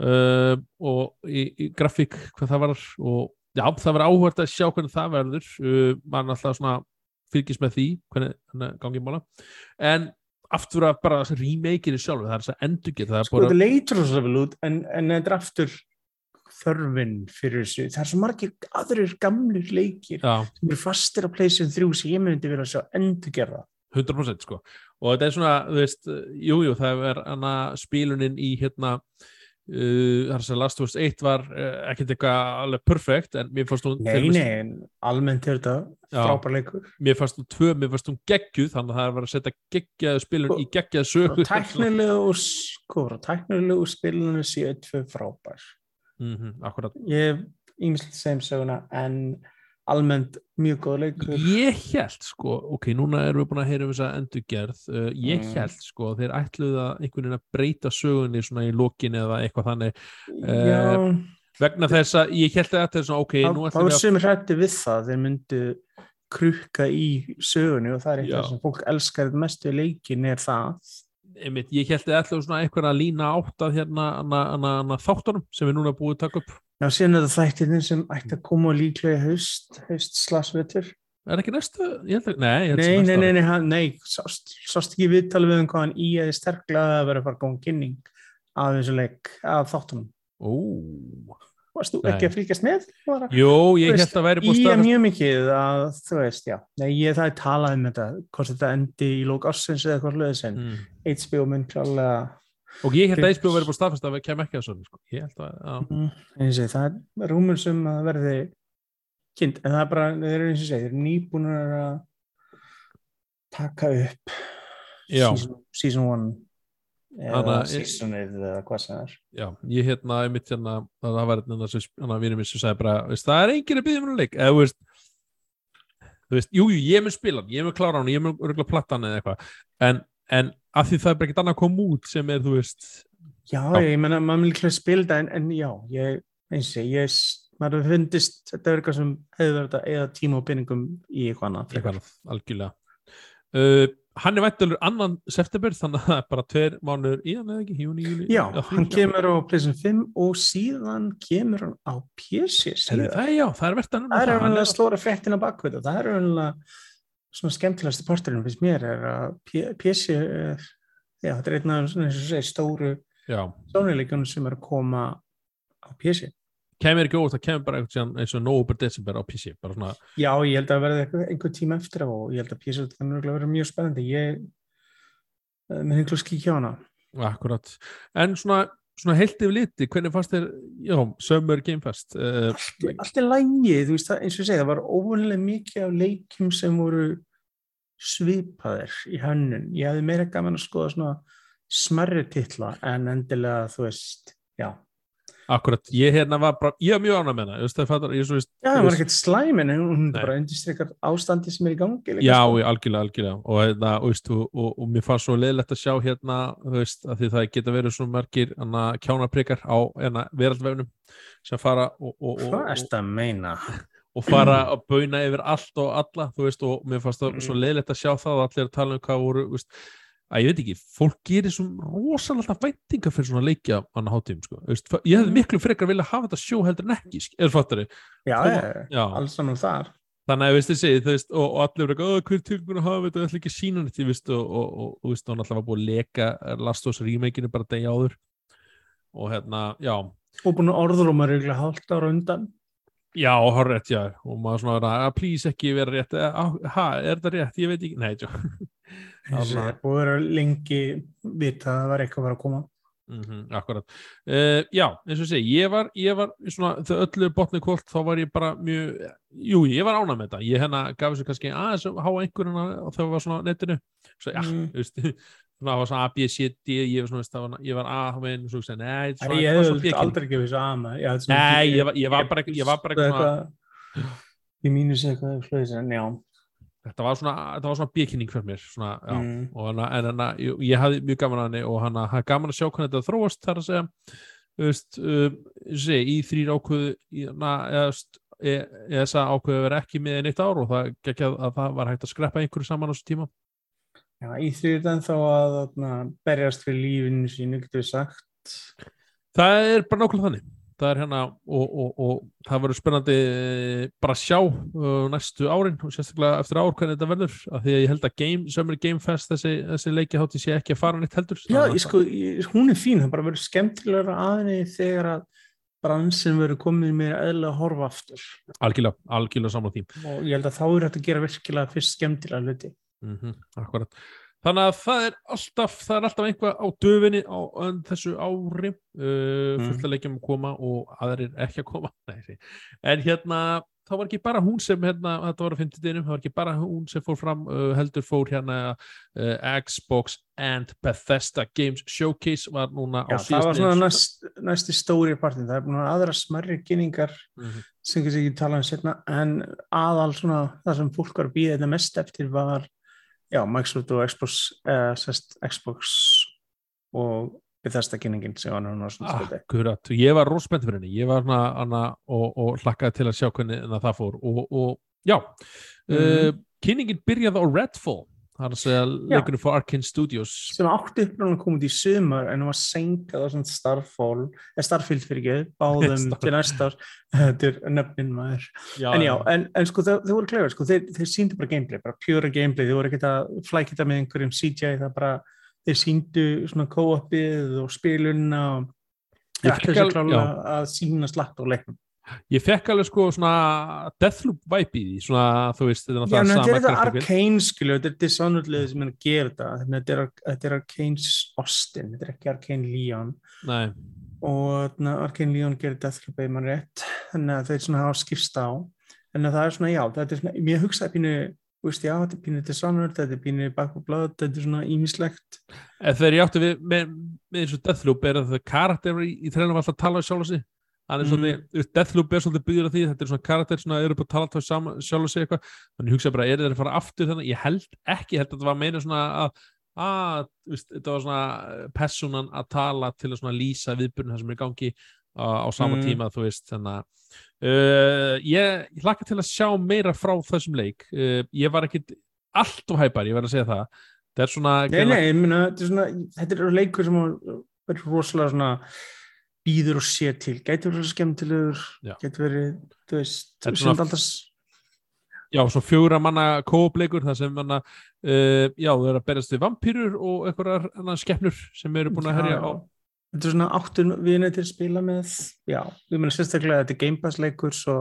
Og í, í grafík hvað það var og já, það verður áhvert að sjá hvernig það verður. Uh, mann alltaf svona fylgist með því hvernig gangið mála. En aftur að bara remakeinu sjálfu það er þess að endur geta það sko bara, þetta leitur svo vel út en, en þetta er aftur þörfin fyrir þessu. Það er svo margir aðrir gamlir leikir já, sem eru fastir á PlayStation 3 sem ég myndi vilja sjá endur gera 100% sko. Og þetta er svona, þú veist, jújú jú, það er hana spilunin í hérna uh, að segja Last of Us 1 var uh, ekkert eitthvað alveg perfekt en mér fannst hún Nei, nei, en almennt er þetta frábær leikur. Mér fannst hún tvö, mér fannst hún geggjuð þannig að það verið að setja geggjaðu spilun Og- í geggjaðu sögu. og tæknilegu og sko, tæknilegu spilinu séu tvö frábær. Mm akkurat. Ég hef ýmislegt sem söguna en almennt mjög góð leikur. Ég held sko, ok, núna erum við búin að heyra um þessa endurgerð uh, ég Mm. held sko, þeir ætluðu að einhvern veginn að breyta sögunni svona í lokin eða eitthvað þannig. Já, vegna þess að ég held að þetta er svona ok, nú þá ætlum við að sem hrætti við það þeir myndu krukka í sögunni og það er eitthvað sem fólk elskar mest við leikin er það einmitt, ég held að ætlum svona eitthvað að lína átt að hérna þáttunum sem við núna búið að taka upp Já, síðan er það þættirinn sem ætti að koma líklega haust, haust slagsvetur. er ekki næstu, held að, nei, Nei, nei, nei, nei, hann, nei, sást, sást ekki viðtalið við um hvað hann í eða sterklega að vera að fara að koma kynning af þessu leik, af þáttunum. Ó, Varst þú ekki að fylgjast með? Jú, ég held að væri búið Í er staðfest mjög mikið að, þú veist, já, nei, ég það er talað um þetta, hvort þetta endi í lók ársins eða hvort löðis en mm. HBO mun klálega, og ég held að HBO væri búið staðfest að við kem ekki að svona sko. ég held að, já, mm, ég segi, það er rúmur sem að verði kynnt, en það er bara, þeir eru eins og ég segi, þeir eru nýbúinur að taka upp Já. season, season one eða að- seasonið eða hvað sem er. Já, ég hérna einmitt hérna, að það var hérna sem hérna vinur mér sem sagði bara, veist, það er enginn að byggja mér um leik. Eða, þú veist, þú veist, jú, jú, ég mun spila ég mun klára hann, ég mun örgulega platta hann eða eitthvað, en, en af því það er bara ekkert annað að koma út sem er, þú veist Já, Já. ég menna, maður vil líklega spila þetta en, en já, ég, eins og ég, ég maður hefur fundist, þetta er eitthvað sem hefur verið að eða tíma og pinningum í eitthvað annað eitthvað annað, algjörlega. Uh, hann er vættalur annan september þannig að það er bara tveir mánuður í hann eða ekki, júni, júli Já, hann kemur á PlayStation 5 og síðan kemur hann á PC það, er- já, það er verðt að að slóra fréttina bakvið og það er alveg svona skemmtilegasti parturinn finnst mér er að PC er, já, þetta er einn af svona, eins og segir, stóru stónuleikunum sem er að koma á PC. Kemur ekki óvart, það kemur bara eins og nóvubur desember á PC svona, Já, ég held að verði eitthvað, einhver tíma eftir og ég held að PC þannig að vera mjög spennandi. Ég, eh, mér hefði klúst kíkja á hana. akkurat en svona, svona heilt yfir liti, hvernig fannst þér já, Summer Game Fest uh, Allt er lægið, þú veist það, eins og ég segi, það var óvunlega mikið af leikjum sem voru svipaðir í hönnun. Ég hefði meira gaman að skoða svona smerri titla en endilega, þú veist, já. Akkurat, ég hérna var bara ég var mjög ánað með hana, það fattar ég svo veist, Já, það var ekkert slæmin en hún Nei. bara undirstrykkar ástandi sem er í gangi. Já, sko. ég, algjörlega, algjörlega og, hérna, og, veist, og, og, og mér fannst svo leiðilegt að sjá hérna, þú veist, að því það geta verið svo margir hana, kjánaprikar á hérna, veraldvefnum sem fara og, og, og, Hvað og, erst að meina? *laughs* og fara að bauna yfir allt og alla, þú veist, og mér fannst það Mm. svo leiðilegt að sjá það og allir að tala um hvað voru, veist, að ég veit ekki, fólk gerir svo rosalega væntinga fyrir svona leikja á annar hátíðum, sko, ég hefði Mm. miklu frekar vilja hafa þetta sjó heldur en ekki, sk- eða fattar Já, ég, Já. alls saman þar. þannig að veist þið segið, þú veist, og, og allir verið eitthvað, "Ó, hver tilbúin að hafa þetta, ætla ekki að sína þetta, veist, og, og, og, og veist, og hann alltaf var búið að leka Last of Us remake-inu bara degi áður. Og hérna, já. Og búin að orðrúma regla hálft ára undan. já, horrið, já, og maður svona að "Ah, please ekki vera rétt, eh, ha, er þetta rétt? Ég veit ekki, nei, já *laughs* Þarna- er búið að vera lengi vita að það var eitthvað að vera að koma. Mm akkurat uh, já, eins og segi, ég var, ég var svona, þau öllu botni kvöld, þá var ég bara mjög, jú, ég var ánað með þetta ég hérna gaf þessu kannski aðeins að háa einhverjuna og það var svona netinu svo, já, Mm. veist *laughs* það var svona A, B, C, D, ég var svona, það var, ég var A, og svo sagði, nei, svona, ég það hef aldrei gefið svo ama. Nei, ég var- bara ég var bara svona- Ég mínus eitthvað já. Þetta var svona, svona B-kynning fyrir mér, svona, já, Mm. hana, en hana, ég, ég hafði mjög gaman að henni og hana, hafði gaman að sjá hvernig þetta þróast þar að segja, veist, um, sé, í þrýr ákvöðu, na, eða, veist, e- ákveðu að vera ekki með einn eitt ár og það að, að það var hægt að skreppa einhverju saman á þessu tíma. Já, í því er þá að þarna, berjast fyrir lífinu sínu, getur við sagt. Það er bara nákvæmlega þannig. Það er hérna og, og, og það verður spennandi eh, bara að sjá uh, næstu árin og sérstaklega eftir ár hvernig þetta verður af því að ég held að game, Summer Game Fest þessi, þessi leikjahátti sé ekki að fara neitt heldur Já, ég sko, ég, hún er fín, það bara verður skemmtilegra aðinni þegar að bransin verður komið með eðla að horfa aftur. algjörlega, algjörlega samla því Og ég held að þá er þetta að gera virkilega fyrst skemmtilega hluti. mm akkurat þannig að það er alltaf það er alltaf einhvað á döfinni á, á þessu ári uh, Mm. fullt að leikjum að koma og aðrir ekki að koma *laughs* Nei, en hérna það var ekki bara hún sem hérna, þetta var að finna þetta það var ekki bara hún sem fór fram uh, heldur fór hérna uh, Xbox and Bethesda Games Showcase var núna á Já, það var svona næst, næsti stóri partin. Það er búin að aðra smerri kynningar Mhm. sem kannski ekki tala um setna, en aðal svona það sem fólk var að býða þetta mest eftir var já, Microsoft og Xbox, uh, sest, Xbox og Bethesda kynningin sem var núna svona spildi Akkurat, ég var rosspennt fyrir henni. Ég var hana, og, og hlakkaði til að sjá hvernig það fór. Og, og já. Mm. uh, kynningin byrjaði á Redfall það er að segja leikunum fyrir Arkane Studios. Sem átti uppnáðan að koma út í sumar en það var senkað á eða Starfield fyrir ekki, báðum *laughs* til næsta *laughs* er nöfnin maður. Já, en já, en, en sko þau, voru klefur sko, þeir, þeir síndi bara gameplay, bara pjúra gameplay. Þau voru ekki að flækita með einhverjum CGI það bara þeir síndu svona co-opið og spilunna og ætti þessi klála að sína slatt á leiknum Ég fekk alveg sko svona Deathloop vibe í því svona þú veist þetta er náttúrulega sama Þetta er Arkane skilu, þetta er Dishonored sem er að gera þetta þetta er Arkane's Austin, þetta er ekki Arkane Leon. Nei. og Arkane Leon gerir Deathloop eða mann rétt þannig að þeir svona hafa skipst á. En það er svona já, þetta er svona, mér hugsaði pínu veist, já, þetta er pínir Dishonored, þetta er pínir Back of Blood, þetta er svona ímislegt Þegar ég átti við með, með eins og Deathloop er að það karakter í, í trænum alltaf tala sjálf og sig mm. Deathloop er svolítið byggður af því þetta er svona karakter sem eru bara að tala sjálf og sig eitthvað, þannig hugsa bara, er það að fara aftur þannig, ég held ekki, ég held að þetta var meina svona að að, þetta var svona personan að tala til að lýsa viðbyrjun það sem er í gangi á, á sama mm. tíma, þú veist, þannig Uh, ég, ég hlakka til að sjá meira frá þessum leik uh, ég var ekkit allt of hæpar, ég verði að segja það þetta er svona, nei, nei, myna, þetta, er svona þetta er leikur sem verður rosalega svona býður og sé til, gæti verið skemmtilegur gæti verið, þú veist alltaf já, svona fjóra manna kópleikur það sem manna, uh, já, þau eru að berast við vampýrur og einhverjar skeppnur sem eru búin að herja á. Þetta er svona áttun til að spila með, já, við munum sérstaklega að þetta er Game Pass leikur svo,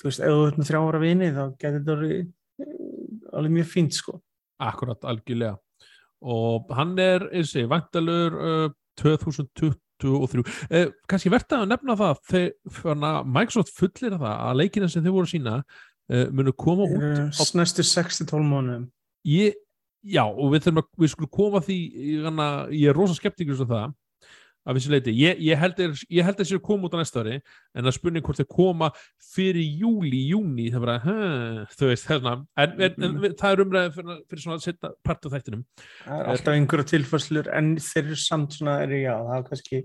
þú veist, ef þú ert með þrjá ára vinið þá getur þetta eh, alveg mjög fínt sko. Akkurat, algjörlega. Og hann er, eins og ég, vantalur uh, 2023. Eh, Kanski verðt að nefna það þegar Microsoft fullir það að leikina sem þau voru sína uh, munu koma út á... Snæstu 6-12 mánuðum. Ég, já, og við þurfum að, við skulum koma því, ég er rosa skeptikur sem það af þessu leiti, ég, ég held að að koma út á næsta ári, en það spurning hvort það koma fyrir júli, júni það bara, þú veist, það er svona en, en, en, en það er umræðið fyrir, fyrir svona að setja part af þættinum. Það er alltaf einhverja tilfæslur, en þeir eru samt svona, er já, það er kannski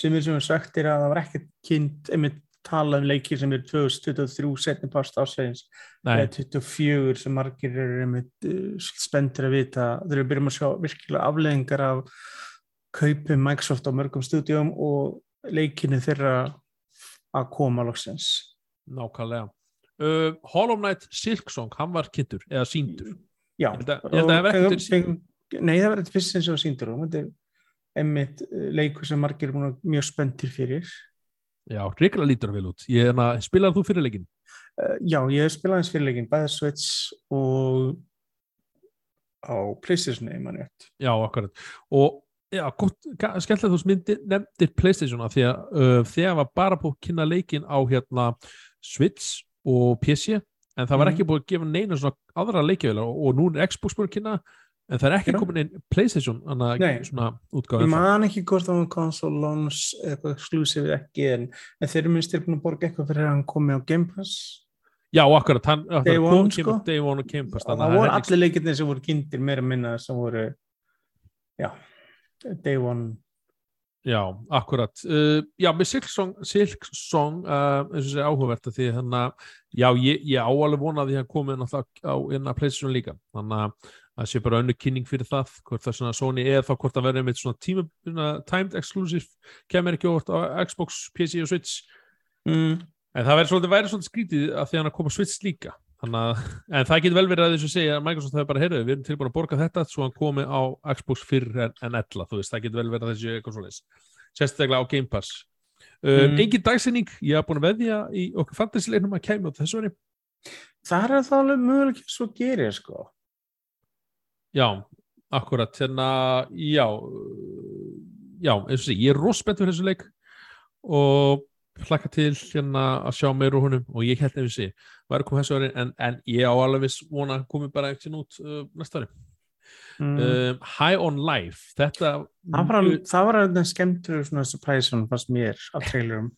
sem er sem er sagt er að það var ekkert kynnt, einmitt tala um leikir sem er 2023 setni past ásveins eða 24 sem margir eru einmitt uh, spenntir að vita, þeir eru byrjum að sjá virkilega afleðingar af kaupið Microsoft á mörgum stúdíum og leikinu þeirra að koma loksins. Nákvæmlega. Uh, Hollow Knight Silksong, hann var kynntur eða síndur Já, ég held að, ég held að og, og, Nei, það var eitthvað fyrst sem var síndur og þetta er emmitt uh, leiku sem margir er mjög spenntir fyrir. Já, reykla lítur vel út. Spilaðu þú fyrirleikin? Uh, já, ég spilaði hans fyrirleikin bæða Switch og á Playstation Já, akkurat. Og Já, skemmt að þú nefndir Playstation því að uh, þegar var bara búið að kynna leikin á hérna Switch og PC en það var mhm. ekki búið að gefa neina svona aðra leikjavíla og, og nú er Xbox búið að kynna en það er ekki komin inn Playstation svona útgáð Ég man ekki hvort var console launch eitthvað exclusive ekki en, en þeir eru minnst til að borga eitthvað fyrir að hann komi á Game Pass. Já, akkurat, hann, Day One sko. Day One og Game Pass Það voru allir leikirnir sem voru kynntir meira minna sem voru já Day One. Já, akkurat. Uh, Já, með Silksong, Silksong uh, eins og sé áhugavert að því að já, ég, ég áalveg vonaði að komið náttúrulega á einna pleysisum líka. Þannig að það sé bara önnu kynning fyrir það hvort það er svona Sony eða þá hvort það verður með svona tíma, timed exclusive kemur ekki óvart á Xbox, PC og Switch. Mm. en það verður svolítið, svolítið skrítið að því að hann koma Switch líka Að, en það getur vel verið að þess að segja að Microsoft hefur bara, heyrðu, við erum tilbúin að borga þetta svo hann komi á Xbox fyrr en, en ella, þú veist, það getur vel verið að þessi eitthvað svolítið, sérstaklega á Game Pass. Um, mm. engin dagsinning ég hafa búin að veðja í okkur fantasy-leiknum að kemja á þessu veri Það er það alveg möguleg svo gerir, sko. Já, akkurat hérna, já já, eins og sé, ég er rossbent fyrir þessu leik og hlaka til hérna að sjá meir úr húnum og ég held að við sé að koma þessu ári en, en ég á alveg viss vona að komi bara ekkert út uh, næsta ári. Mm. um, High on Life þetta það var, það var alveg skemmtur svona surprise hún fannst mér af trailerum.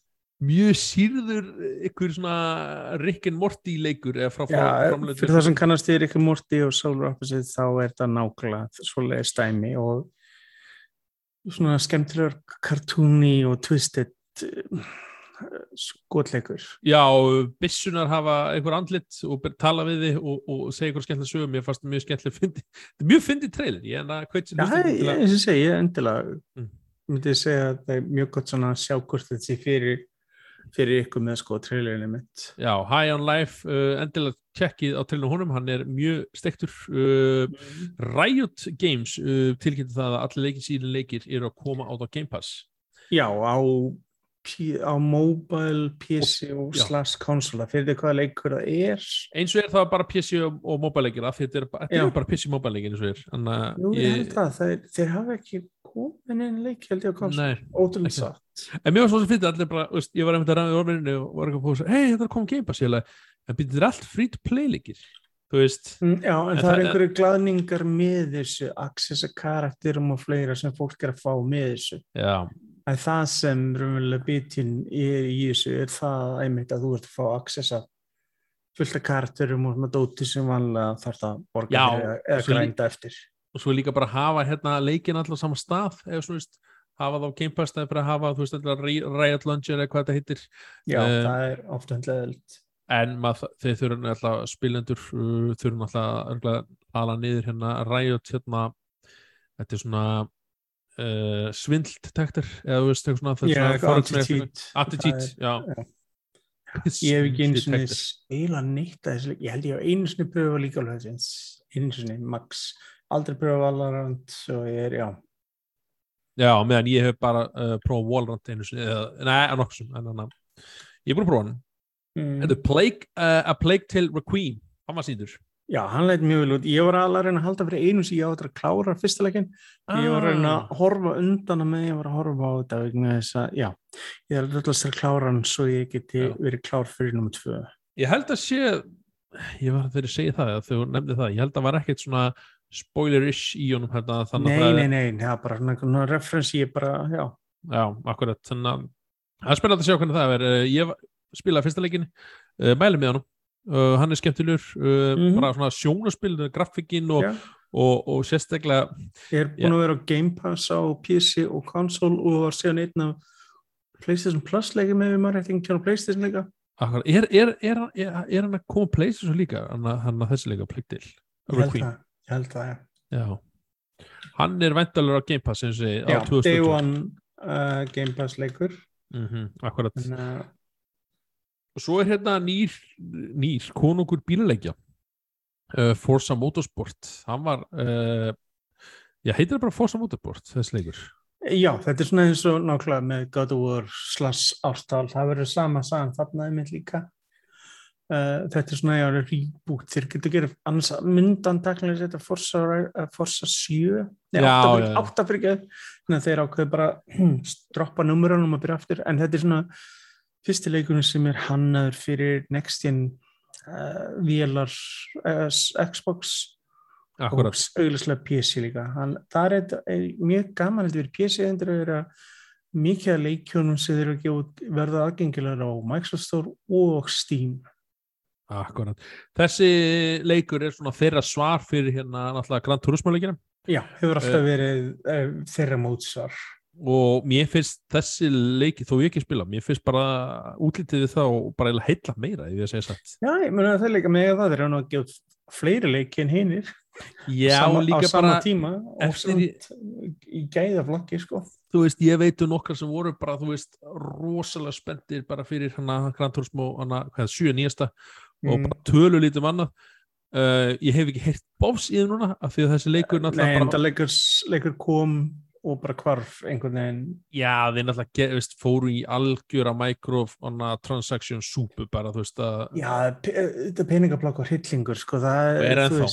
Mjög sýrður ykkur svona Rick and Morty leikur Já, fyrir það sem kannast í Rick and Morty og Solar Opposite þá er þetta nákvæmlega svolítið stæmi og svona skemmtilegur cartoony og twisted uh, skotleikur Já, bissunar hafa einhver andlit og tala við þið og, og segja einhver skemmtilega sögum, ég fannst mjög skemmtilega fyndi. Þetta er mjög fyndið trailer, ég en að hvað Já, ég, eins og segi, ég endilega Mm. myndi segja að það er mjög gott svona að sjá hvort þetta sé fyrir fyrir ykkur með sko trailerinu mitt Já, High on Life, uh, endilega tjekkið á trailinu honum, hann er mjög stektur. Uh, Riot Games uh, tilkynnti það að allir leikir síðan leikir eru að koma át á Game Pass. Já, á, á mobile, PC og slash konsola fyrir því hvaða leikur það er? Eins og er það bara PC og, og mobile leikir, þetta er, þetta er bara PC og mobile leikir eins og er. Að Jú, ég held að þeir, þeir hafa ekki komin inn leik held ég á konsola ótrúlega satt. En mér var svo sem fyrir allir bara, veist, ég var einmitt að ræða í orðminni og var eitthvað að pósa, hei, þetta er komið Game Pass, ég alveg, en býttir þetta er allt free to play leikir, þú veist, Mm, Já, en, En það er það- einhverju glaðningar með þessu accessa karakterum og fleira sem fólk er að fá með þessu. Já, að það sem raunverulega bitin er í þessu er það einmitt að þú ert að fá accessa fullt af karakterum og svona dóti sem vanlega þarf það að borga Já, fyrir eða- eða grænda eftir. og svo líka bara hafa hérna leikin allar á sama stað, eða svona, veist, hafa þá Game Pass, það er bara hafa, þú veist, Riot Launcher eða hvað þetta heitir, Já, Eh, það er ofta hendleðilt en þeir þurfa alltaf spilendur, þurfa alltaf ala niður hérna Riot hérna, þetta er svona uh, svindldetektor, eða þú veist, eitthvað svona, er svona attitude Attitude, Það já. já. Ég hef ekki einu Detector. spila neitt að þessu. Ég held ég hef einu sinni pröfa líka alveg þess, einu sinni, max. Aldrei pröfa Valorant og ég er, já. Já, meðan ég hef bara uh, prófað Valorant einu sinni, eða, nei, að nokkuð sem, ég er búin að prófa hann. Mm. Plague, uh, A Plague Tale Requiem, hann var síndur. Já, hann leitt mjög vel út. Ég var alveg að reyna að halda fyrir einu sem ég átti að klára fyrsta leikin. Ég var að reyna Ah. að horfa undan að með ég var að horfa á þetta vegna þess að, já, ég er alltaf að klára hann svo ég geti Já. verið klár fyrir nummið tvö. Ég held að sé, ég var þegar ég segi það, þegar þú nefndi það, ég held að var ekkert svona spoilerish í honum hérna, þannig Nei, að það nei, nei, það er bara svona referens ég bara, já. Já, akkurat, þannig að það er spennandi að sjá hvernig það er. Uh, Ég spilaði fyrsta leikin, uh, mælið með honum, uh, hann er skemmtilegur, uh, Mhm. bara svona sjónaspil, grafikinn og, já. og, og sérstaklega, Ég er búin að vera á Game Pass á PC og konsól og var síðan einn af PlayStation Plus leikið með við maður eftir ekki á PlayStation leika. er, er, er, er, er hann að koma svo líka, hann að, hann þessi leika pliktil? Ég held það, ég held það, já. Já. Hann er væntalur á Game Pass eins og ég, á Já, Day 2020. One Game Pass leikur. Mm akkurat. En, Og svo er hérna nýr, nýr konungur bílaleikja uh, Forza Motorsport hann var uh, já, heitir það bara Forza Motorsport þessi leikur já, þetta er svona eins og nákvæmlega með God of War slash ártal. Það verður sama sagan þarna einmitt líka. Uh, þetta er svona, já, reboot. Þeir getur gerð annars myndan taklega þetta Forza, uh, Forza 7. Nei, Já, 8 já, já. 8 fyrir ekki. Þannig að þeir ákveðu bara *clears throat* droppa numurunum og byrja aftur. En þetta er svona fyrsti leikunum sem er hannaður fyrir Next Gen uh, vélar uh, Xbox akkurat, og auðvitað PC líka. Hann, það er, þetta- er mjög gaman að vera PC endur að vera mikið af leikjónum sem þeir eru að verða aðgengilegar á Microsoft Store og Steam. Akkurat þessi leikur er svona þeirra svar fyrir hérna náttúrulega Grand Turismo leikina já, hefur alltaf Eh. verið uh, þeirra mótsvar og mér finnst þessi leiki þó ég ekki spila, mér finnst bara útlítið við það og bara heilla meira ef ég að segja satt. Já, ég meina það er líka með það eru nú að gefa fleiri leiki en hinnir já, sama, á líka sama bara, tíma og eftir í- gæðaflokki sko. Þú veist, ég veit um nokkar sem voru bara, þú veist, rosalega spenntir bara fyrir hana Grand Turismo hana, hvað, sjö nýjasta og Mm. bara tölu lítum annað. Uh, ég hef ekki heyrt bófs í það núna af því að þessi leikur Nei, en það leikur, leikur kom og bara hvarf einhvern veginn já, þeir náttúrulega ge- veist, fóru í algjöra micro hana, transaction súpu bara, þú veist að Já, pe- þetta peningablokk og hryllingur sko, það Og er ennþá.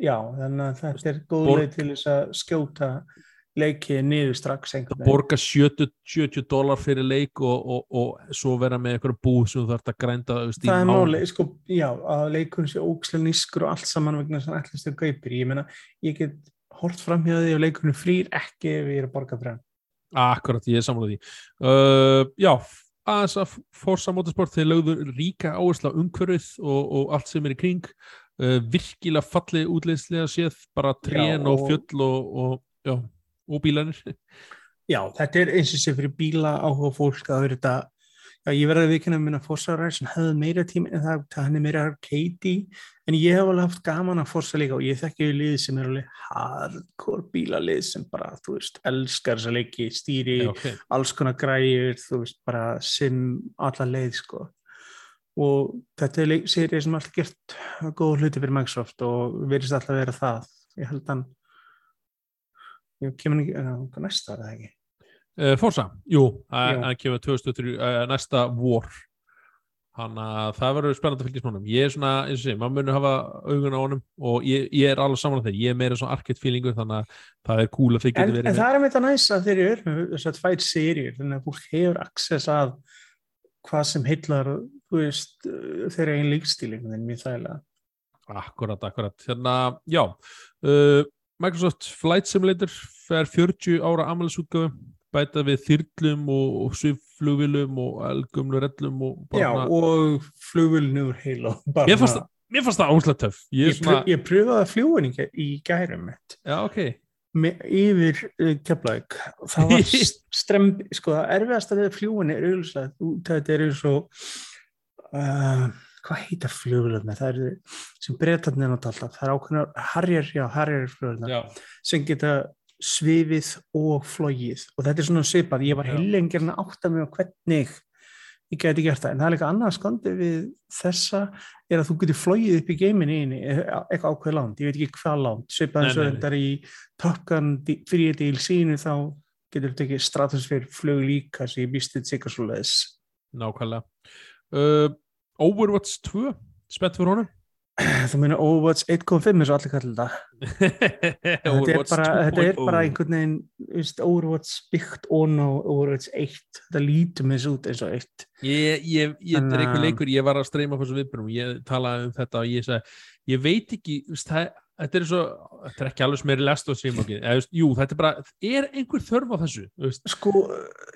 Já, þannig að þetta er góð leið til þess að skjóta leikið niður strax einhvern borga 70, 70 dólar fyrir leik og, og, og svo vera með einhverju búð sem þú þarf að grænda veist, Það er mánuð. máli, sko, já, að leikurinn sé ókslega nískur og allt saman vegna sem ætlast þau gaupir. Ég meina, ég get hort fram hjá því og leikurinn frýr ekki ef ég er að borga fyrir hann. Akkurat, ég er sammála því. Uh, Já, aðeins að Forza Motorsport þeir lögður ríka áherslu á umhverfið og, og allt sem er í kring. Uh, virkilega fallið útleyslega séð bara trén og og- fjöll og, og, bílanir *laughs* Já, þetta er eins og sé fyrir bíla áhuga fólk að vera þetta Já, ég verði að vikina að minna fórsaræðir sem hefði meira tíma en það, það hann er meira arcade en ég hef alveg haft gaman að fórsa líka og ég þekki við lið sem er alveg hardcore bílalið sem bara, þú veist, elskar þessa leiki, stýri, Já, ok. alls konar græjur, þú veist, bara sim alla leið, sko. Og þetta er serið sem alltaf gert góð hluti fyrir Microsoft og verðist alltaf að vera það. Ég held að ég kemur ekki, næsta var það ekki Uh, Forza, jú, Já. það kemur 2003, uh, næsta vor. Þannig að það verður spennandi að fylgjast með honum. Ég er svona, eins og sé, maður munur hafa augun á honum og ég, ég er alveg saman þeir ég er meira svona arcade feelingu þannig að það er cool að þið En, getur en verið það er með þetta næst að þeir eru þess að tvær serjur, þannig að fólk hefur access að hvað sem heillar, þú veist, uh, þeirra einn líkstíling, en mjög þægilega. Akkurat, akkurat. Hérna, já, uh, Microsoft Flight Simulator fer 40 ára amalisútgöfu, bæta við þyrlum og, og sviflugvilum og elgumlu rellum og bara Já, og flugvölinu úr heila. Mér fannst, mér fannst það ánslega töff. Ég Ég, er svona, ég pröfaði að fljúin í, gæ- í gærum mitt, já, ok. með, yfir uh, keflaug. Það var *laughs* st- stremb, sko, það erfiðast að við fljúin er auðvitað, þetta er eins og, uh, hvað heita flugvölinu? Það eru sem breytarnir nátt alltaf, það er ákveðnar, harjar, já, harjar. Já, sem geta svifið og flogið. Og þetta er svona svipað, ég var Já. heilengir að mig á hvernig ég geti gert það, en það er líka annað skandi við þessa er að þú getur flogið upp í geiminni inni, eitthvað ákveð land. Ég veit ekki hvað land, svipað eins og þetta er í Gun fyrir díl sínu þá getur þetta ekki stratosfér flög líka sem ég býst þetta sikkert svo leiðis nákvæmlega. Uh, Overwatch 2, spennt fyrir honum? Þú meina Overwatch 1.5 eins og allir kallir þetta. *laughs* Þetta er bara, þetta er 2.0. bara einhvern veginn veist, Overwatch byggt ón á Overwatch 1 þetta lítur með þessu út eins og 1 Ég, ég, ég er einhver leikur, ég var að streyma á þessu viðbjörnum, ég talaði um þetta og ég sagði, ég veit ekki, veist, það, þetta er svo, þetta er ekki alveg sem er lest og þú veist, jú, þetta er bara, er einhver þörf á þessu, veist, sko,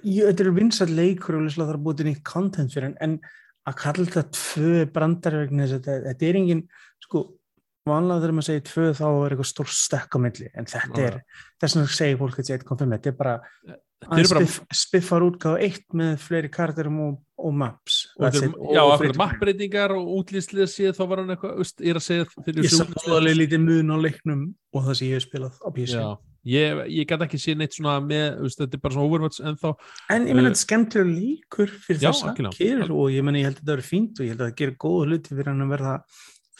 ég, þetta er vinsall leikur og það er búið nýtt content fyrir hann en að kalla þetta tvö brandar vegna þess að þetta, er engin sko, vanlega þegar maður segir tvö þá er eitthvað stór stekk á milli en þetta Já, er, þess vegna segir fólk að þetta er 1.5 þetta er bara, er bara, spiff, spiffar útgáð eitt með fleiri karakterum og, og maps og er, it. já, to play. mappbreytingar og útlýstlið séð, þá var hann eitthvað, ég er að segja ég alveg lítið mun á leiknum og það sem ég hef spilað á PC Já, ég, ég gæti ekki séð neitt svona með, veist, þetta er bara svona Overwatch en þá, en ég menn Uh, að þetta er skemmtilega líkur fyrir já, þessa algjörlega. kýr og ég menn ég held að þetta verður fínt og ég held að það gerir góða hluti fyrir hann að verða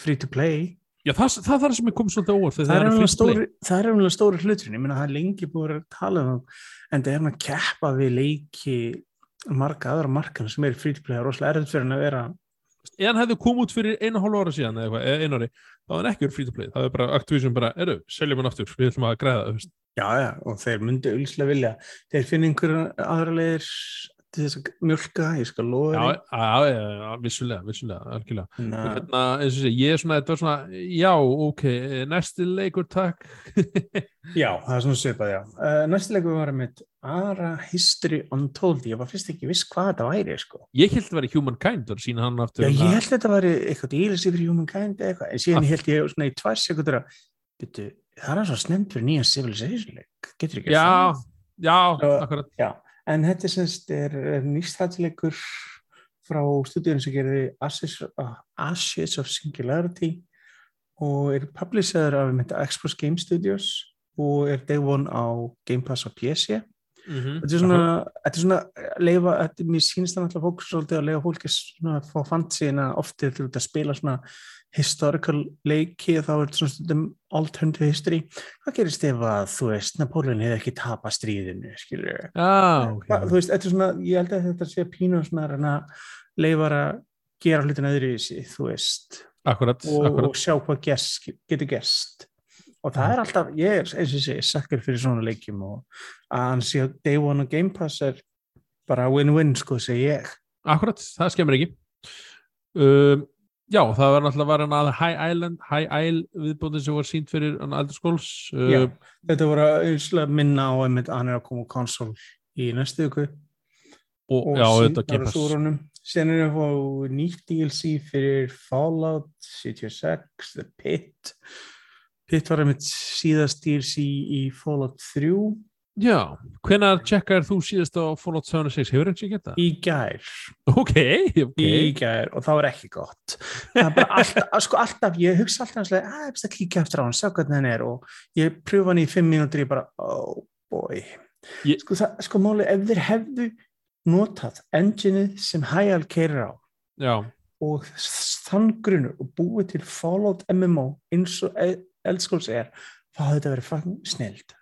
free to play. Já, það, það, það er sem ég kom svolítið óvart, það það er umlega stóri, er hluturinn, ég menna það er lengi búið að að tala um en það er hann að keppa við leiki marga aðra markana sem er free to play, er rosalega erfitt fyrir hann að vera ef hann hefði komið út fyrir einu og hálfa ára síðan eða einu ári, þá var hann ekki verið free to play. Það er bara Activision bara, eru, seljum hann aftur við ætlum að græða, þú veist. Já, já, og þeir myndi auðvitað vilja. Þeir finna einhverja aðra leiðir til þess að mjölka, ég skal já, þér já, já, já, vissulega, vissulega algjörlega, hérna, eins og sé ég er svona, þetta var svona, já, ok næsti leikur, takk. *laughs* Já, það er svona svipað, já. Uh, næstilega var með Ara History Untold, ég var fyrst ekki viss hvað þetta væri, sko. Ég held að vera Humankind og sína hann aftur Já, hérna- ég held að þetta væri eitthvað DLC fyrir Humankind eitthvað, en síðan Ah. held ég svona í tvær sekundur að, byrju, það er svo snemt fyrir nýja Civilization leik, getur já, það? já, akkurat. Já, en þetta semst er, er nýstættileikur frá stúdíun sem gerði Ashes, uh, Ashes of Singularity og er publisher af Xbox Game Studios og er day one á Game Pass á PC Mhm, þetta er svona, þetta er svona að leifa, þetta er mér sínist það náttúrulega fókus svolítið að leifa fólki svona að fá fantasíina ofti til að spila svona historical leiki þá er þetta svona stundum alternative history. Hvað gerist ef að þú veist Napoleon hefði ekki tapað stríðinu skilur já, ok. Hva, þú veist, þetta er svona, ég held að þetta sé pínu svona að að leifar að gera hlutin öðru í sig, þú veist. Akkurat, og, akkurat og sjá hvað gerst, getur gerst. Og það er alltaf, ég er eins og segi sakkar fyrir svona leikjum og að hann sé að Day One og Game Pass er bara win-win, sko, segi ég. Akkurat, það skemmir ekki. Um, Já, það var náttúrulega var hann að High Island, High Isle viðbúndin sem var sínt fyrir hann Elder Scrolls Já. uh, þetta voru einslega minna á einmitt að hann er að koma á konsól í næstu viku. Og, og já, þetta súrunum síðan er að fá nýtt DLC fyrir Fallout 76 The Pit. Pit var einmitt síðast DLC í Fallout 3 Já, hvenær tjekkar þú síðast á Fallout 76? Hefur ekki gett það? í gær Ok, ok. í gær og það var ekki gott það er bara alltaf, *laughs* sko alltaf ég hugsa alltaf að ég best að kíkja eftir á hann, sjá hvernig hann er og ég pröfa hann í fimm mínútur ég bara, oh boy Ég- sko, það, sko máli, ef þeir hefðu notað engineið sem Hæal keirir á Já, og þann grunur og búið til Fallout MMO eins og Eldskóls er þá hafði þetta verið fucking snild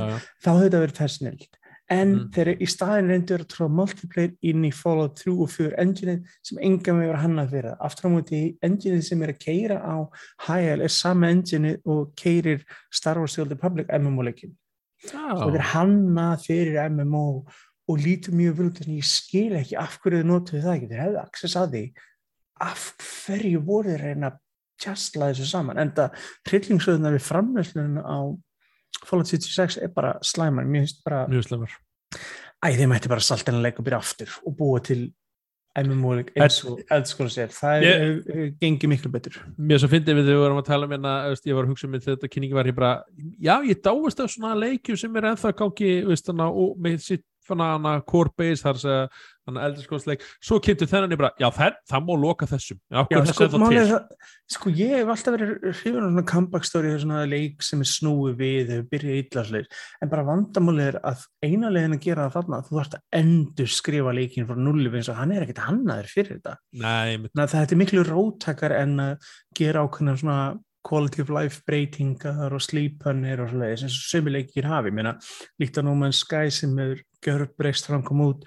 já, þá já. hafði þetta verið það snild en Mm. þeir eru í staðin reyndur að tróða multiplayer inn í Fallout 3 og 4 engine sem enga með vera hannað fyrir það. aftur á móti engine sem er að keira á HL er sama engine og keirir Star Wars The Old Republic MMO-leikin og þetta er hannað fyrir MMO og lítur mjög vel út að ég skil ekki af hverju þau notuðu það ekki, þeir hefðu access að því af hverju voru þeir að reyna að tjastla þessu saman en það hryllingsöðunar við framlöslunum á Fallout 76 er bara slæmar, mér finnst bara æ, þeim ætti bara saltina leik og byrja aftur og búa til MMO-leik eins og eldskóla sér, það gengið miklu betur. Mér svo fyndið við þegar við vorum að tala um hérna, ég var að hugsa um þetta kynningi var ég bara, já, ég dáist af svona leikjum sem er ennþá hana, og með sitt hana core base, þar sem hana eldurskóðsleik, svo kynntu þennan ég bara, já, það, það má loka þessum, já, Já, sko, málið það sko ég hef alltaf verið hrifin á svona comeback story svona leik sem er snúið við hefur byrjað illasleir, en bara vandamálið er að eina leiðin að gera það þarna þú þarfst að endur skrifa leikin frá nulli eins og hann er ekkert hannaður fyrir þetta. Nei, þannig að þetta er miklu róttakar en að gera ákveðna svona quality of life breytingar og slípanir og svoleiðis eins og sömu leikir hafi, ég meina líkt að No Man's Sky sem er gjörbreyst fram kom út,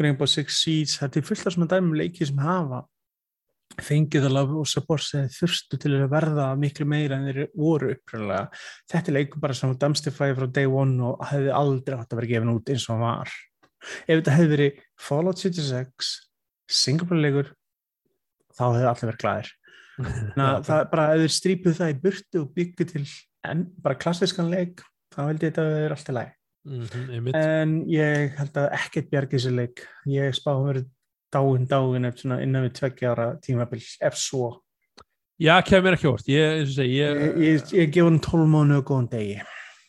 Rainbow Six Siege þetta er fullt af svona dæmum leiki sem hafa fengið að lafa og support sem þeir þurftu til að verða miklu meira en þeir voru upprænlega þetta er leikur bara sem dumpstify frá day one og hefði aldrei átt að vera gefin út eins og hann var. Ef þetta hefði verið Fallout 76 Singapore leikur þá hefði allir verið glæðir *laughs* það er bara að þeir strípuð það í burtu og byggju til en, bara klassiskan leik þá held ég þetta að það er alltaf læg mm einmitt. en ég held að ekkert bjargi þessi leik. Ég spá að vera dáin dáin innan við tveggja ára tímabil ef svo. Já, kemur ekki óvart, ég, ég, ég, ég, ég gef hann 12 mánu og góðan degi.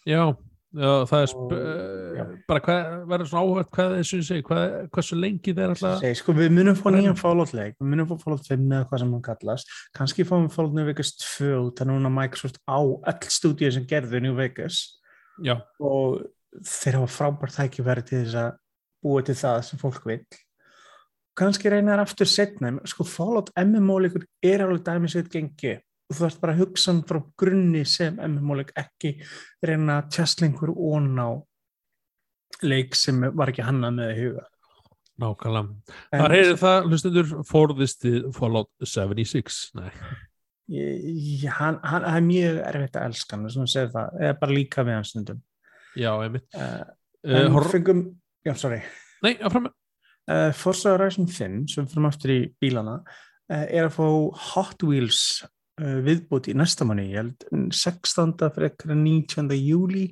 Já, já, það er Og- eh, já. bara hvað, verður svona áhört hvað þessu segi, hvað, hversu lengi þeir alltaf, Segi, sko, við munum fá nýjan Fallout leik. Við munum fá Fallout 5 eða hvað sem hann kallast. Kannski fáum við Fallout New Vegas 2 út þannig núna Microsoft á öll stúdíu sem gerðu New Vegas. Já, og þeir hafa frábært tækifæri til þess að búa til það sem fólk vil kannski reyna þær aftur setna sko Fallout MMO-leikur er alveg dæmisveit gengi. Og þú þarfst bara að hugsa hann frá grunni sem MMO-leik ekki reyna tjastlingur ón á leik sem var ekki hannað með í huga. Nákvæmlega. En- Það reyður það, hlustundur, forðisti Fallout 76, nei. Ég- hann, hann, er mjög erfitt að elska hann sem segir það, eða bara líka við hann stundum Já, einmitt. uh, Uh, en hor... fengum, já, sorry Nei, áfram. uh, Forza Horizon 5 sem fyrir aftur í bílana uh, er að fá Hot Wheels uh, viðbúti í næsta manni, ég held 16. fyrir ekkert 19. júli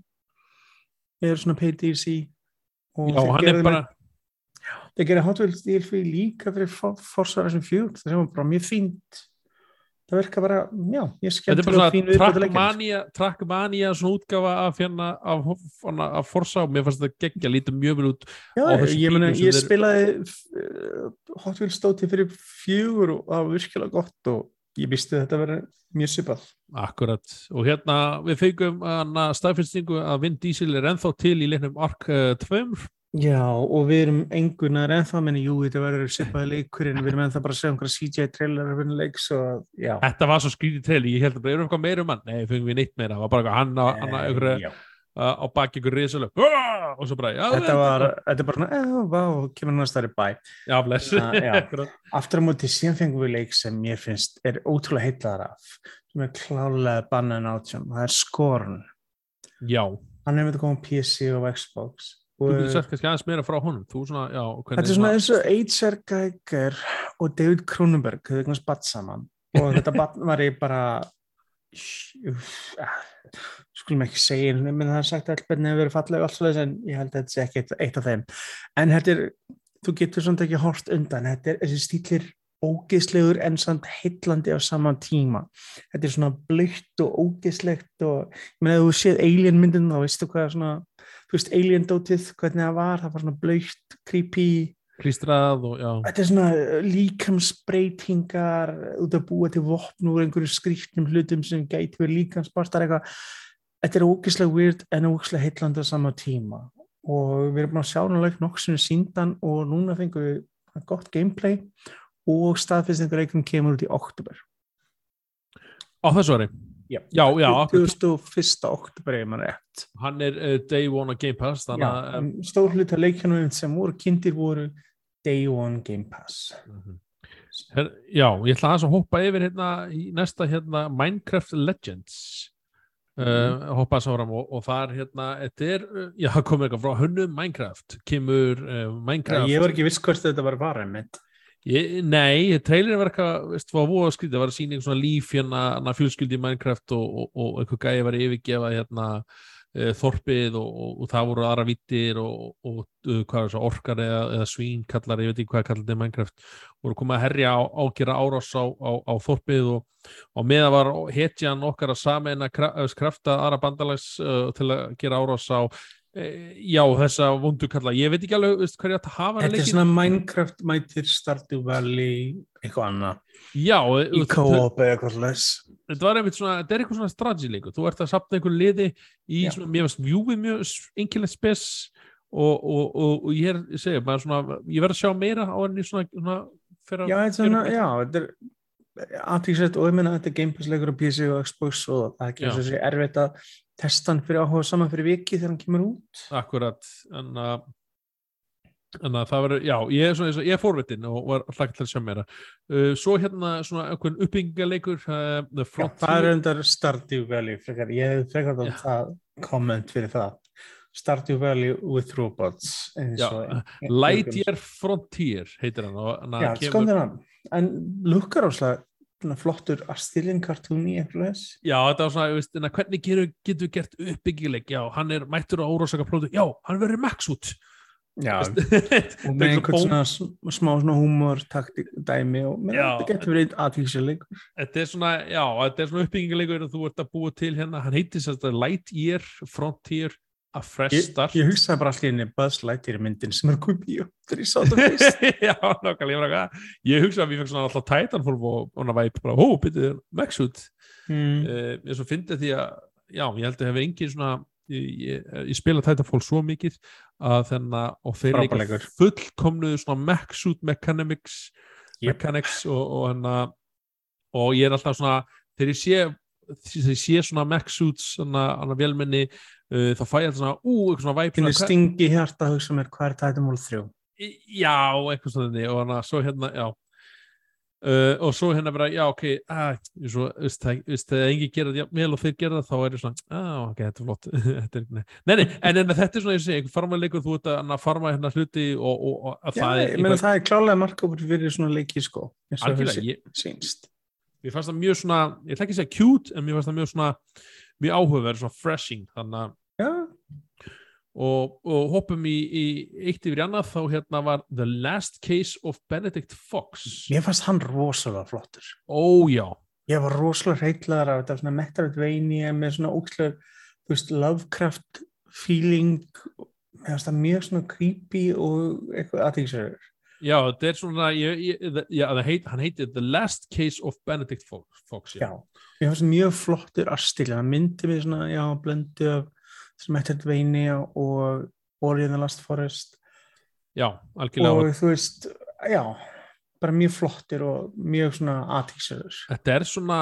er svona DLC og Já, þeir er þeim- bara, þeir gera Hot Wheels DLC líka fyrir For- Forza Horizon 4 það sem var bara mjög fínt það verka bara, já, ég þetta er skemmt bara svona að trackmania, trackmania svona útgafa af hérna af, af, Forza og mér fannst þetta geggja lítið mjög vel út Já, ég, meni, ég þeir- spilaði uh, Hot Wheels stóti fyrir fjögur og það var virkilega gott og ég að þetta verið mjög svipað. Akkurat, og hérna við fengum hana staðfinnstingu að Vin Diesel er ennþá til í leiknum Ark uh, 2 Já, og við erum engunar ennþá, menni, jú, þetta verður svipaði leikurinn, við erum ennþá bara að segja einhverja CGI-trailer af henni leik, svo að, já. Þetta var svo skrítið trailer, ég held að bara erum við eitthvað meira um hann Nei, fengum við neitt meira, það var bara hann á, hann á, einhverju, já. uh, á baki ykkur risalöf og svo bara, já, Þetta var, þetta er bara eða, vá, kemur næst þar í bæ. Já, bless Ah. *laughs* Aftur á móti síðan fengum við leik sem ég finnst er ótrúlega heitlaðar af, sem er klálega bannan átján, það er Skorn. Já, Hann að koma á PC og Xbox. Þú Og- getur sagt kannski aðeins meira frá honum. Svona, já, Þetta er svona eins og H.R. Geiger og David Cronenberg höfðu eignast batt saman. Og þetta batt var ég bara skulum ekki segja menn það er sagt að allbenni hefur verið fallega alls svoleiðis, en ég held að þetta sé ekki eitt, eitt af þeim. En þetta er, þú getur svona ekki hort undan, þetta er þessi stílir ógeðslegur en samt heillandi á saman tíma. Þetta er svona blöytt og ógeðslegt og ég meina ef þú séð alien myndin þá veistu hvað svona þú veist, alien dótið, hvernig það var það var svona blöytt, creepy. Klístrað og já, þetta er svona líkamsbreytingar út að búa til vopn úr einhverju skrýtnum hlutum sem gæti verið líkamspartar eitthvað. Þetta er ógislega weird en ógislega heitlandi á sama tíma. Og við erum búin að sjá nálega nokksinu síndan og núna fengum við gott gameplay og staðfestingareiknum kemur út í oktober á þessu ári Já. já, já, akkurat. 21. oktober ef maður rétt hann er uh, day one á Game Pass að en stór hluta leikjanum sem voru kynntir voru Day One Game Pass Mhm. Her, já, ég ætla að hoppa yfir hérna í næsta hérna Minecraft Legends uh, hoppa þess áfram og, og það er hérna þetta er, uh, já, *laughs* það komur eitthvað frá hönnum Minecraft, kemur uh, Já, Minecraft ég var ekki viss hvort þetta var varðið mitt Ég, nei, trailerin var eitthvað veist, var voða skrítið, það var að sína einhver svona líf hérna, hérna fjölskyldi í Minecraft og, og, og eitthvað gæði var yfirgefa hérna uh, þorpið og, og, það voru aðra vittir og, uh, það, orkar eða, eða svín kallar, ég veit ekki hvað kallar þetta í Minecraft voru komið að herja á, ágera árás á, á, á þorpið og, meða var hetjan okkar að sameina krafta aðra bandalags uh, til að gera árás á já, þessa vondu kalla, ég veit ekki alveg hvað ég ætti að hafa Þetta er svona Minecraft mætir Stardew Valley eitthvað annað. Já, í þú- co-op eða eitthvað slags þetta svona, þetta er eitthvað svona strategy leikur. Þú ert að sapna einhver liði í svona, finnst vjúið mjög einkilegt spes og, og, og, og ég er, maður svona ég verð að sjá meira á henni svona, svona fyrir Já, þetta er svona, já, þetta er aðtíksett og ég meina þetta er Game Pass leikur á PC og Xbox og það er ekki eins og sé erfitt að testa hann fyrir áhuga saman fyrir viki þegar hann kemur út. Akkurat en að en að það verður, já, ég er svona eins og ég er fórvitin og var alltaf til að sjá meira. Uh, svo hérna svona einhvern uppbyggingaleikur uh, The Frontier það er endar Stardew Valley frekar, ég hef frekar þá það komment fyrir það. Stardew Valley with robots Já, Lightyear Frontier heitir hann og hann Já, skoðum hann en lukkar áslega flottur Astilin kartúni eitthvað þess Já, þetta var svona, veist, en hvernig getur, getur við gert uppbyggileik, já, hann er mættur á órásaka plótu, já, hann verður max út. Já, *laughs* og með einhvern svona sm- smá svona humor taktik dæmi og með Já. þetta getur verið aðtíksjuleik Þetta er svona, já, þetta er svona uppbyggingarleikur og þú ert að búa til hérna, hann heitir sérst að Lightyear Frontier a Fresh ég, Start ég hugsaði bara allir inni Buzz Lightyear myndin sem er komið í þegar ég sá þetta fyrst *laughs* Já, nákvæmlega, ég var eitthvað ég hugsa að við fengum svona alltaf Titanfall og hann væp bara, hó, max út mm. uh, ég svo fyndi því að já, ég held að hefur engin svona ég, ég, ég spila Titanfall svo mikið að þennan, og þeir leikur. fullkomnuðu svona út mechanics, Yep. mechanics og, og hann og ég er alltaf svona, þegar ég sé þegar ég sé svona suits svona, hann að velmenni uh, þá fæ ég alltaf svona, ú, eitthvað svona væp Finnir stingi hjarta að hugsa mér hvað er Titanfall 3 já, eitthvað svona þannig, og hann að svo hérna, já. Uh, og svo hérna bara, já, ok ah, svo, veist, það, veist, þegar engi gera þetta vel og þeir gera það, þá er það svona ah, ok, þetta er flott. *laughs* Þetta er, nei, nei, en, en þetta er svona, ég segi, einhver farmaleikur þú ert að að farma hérna hluti og, og, og að Já, það er ég meina það er klálega markafur fyrir svona leiki sko eins og algjörlega, þessi ég, sínst mér fannst það mjög svona ég ætla ekki að segja cute, en mér fannst það mjög svona mjög áhugaverð, svona freshing þannig að Já, og, og hoppum í, í eitt yfir í annað þá hérna var The Last Case of Benedict Fox. Mér fannst hann rosalega flottur. Ójá, ég var rosalega heitlaðar af þetta svona Metroidvania með svona ókslega þú veist, Lovecraft feeling mér fannst það mjög svona creepy og eitthvað aðtíksverður já, þetta er svona ég, ég, já, heit, hann heitir The Last Case of Benedict Fox, Fox já, mér fannst mjög flottur arstil það myndi við svona, já, blöndu af svona Metroidvania og Ori in the Last Forest. Já algjörlega. Og þú veist, já bara mjög flottir og mjög svona aðtíksverður þetta er svona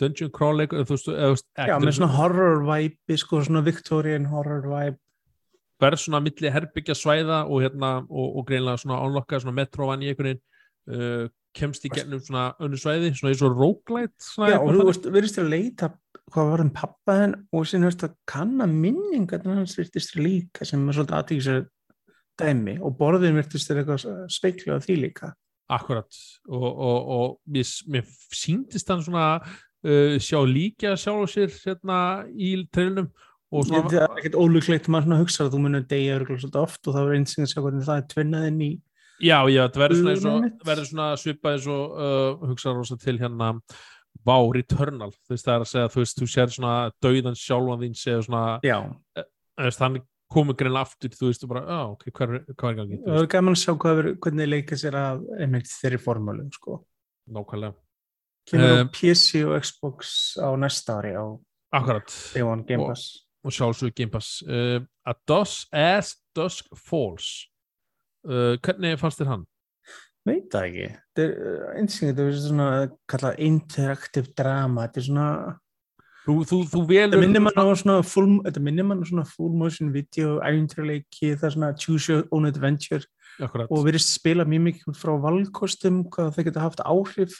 dungeon crawl leikur þú veist, Já, með svona horror vibe, sko, svona Victorian horror vibe. verð svona milli herbyggja svæða og hérna og, og greinlega svona onlokka svona metrovan í einhvern veginn uh, kemst í gennum svona önnu svæði svona eins og svona Já, og þú þannig. veist, verðist þér að leita hvað var um pappa þenn og síðan verðist að kanna minning hvernig hans virtist þér líka sem er svolítið aðtíksir dæmi og borðin virtist þér eitthvað speiklu á því líka. Akkurat og, og, og mér, mér síndist hann svona uh, sjá líka sjálf sér hérna í og svona, það er ekkert ólíklegt maður svona hugsa að þú munir degja svolítið oft og það verður einsinn að sjá hvernig það er tvinnaðinn í já, já, þetta verður svona, og, svona svipað eins og uh, hugsa rosa til hérna Vá, Returnal, þú veist það er að segja þú veist, þú sér svona dauðan sjálfan þín segja svona, þú veist, hann komið grein aftur, þú veist, og bara, já, ok, hvað er, hvað er í gangi? Þú Það er gaman að sjá hvað er, hvernig leika sér að einmitt þeirri formálum sko. nákvæmlega. Kemur á Um, PC og Xbox á næsta ári á Akkurat, Day One Game Og- Pass. og sjálfsög Game Pass. Uh, A Dos As Dusk Falls. Uh, hvernig fannst þér hann? Veit það ekki. Þetta er uh, einstaklega, þetta er svona kallað interaktiv drama. Þetta er svona, Þú, þú, þú þetta velur... minnir mann á svona full, þetta minnir mann á svona full motion video, æfintraleiki, það er svona choose your own adventure Akkurat. og verðist spila mjög mikið frá valkostum, hvað það getur haft áhrif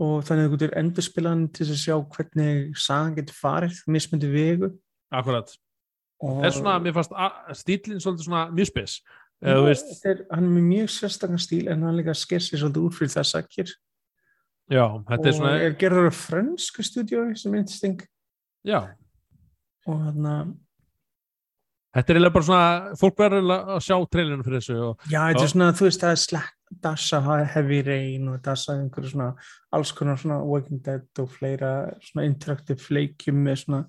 og þannig að þú getur endurspilan til að sjá hvernig sagan getur farið, mismundi vegu. Akkurat. Og Það er svona, mér fannst stíllinn svolítið svona mjög spes. Eða, veist, er, hann er með mjög sérstakann stíl en hann líka sker sér svolítið úr fyrir það sakir. Já, þetta er og svona, er gerður á frönsku stúdíói sem insting já, og hann að þetta er eiginlega bara svona, fólk verður að sjá trailinu fyrir þessu og já, þetta er svona, þú veist, það er slack Dasa Heavy Rain og Dasa einhverju svona, alls konar svona Walking Dead og fleira svona interaktiv leikjum með svona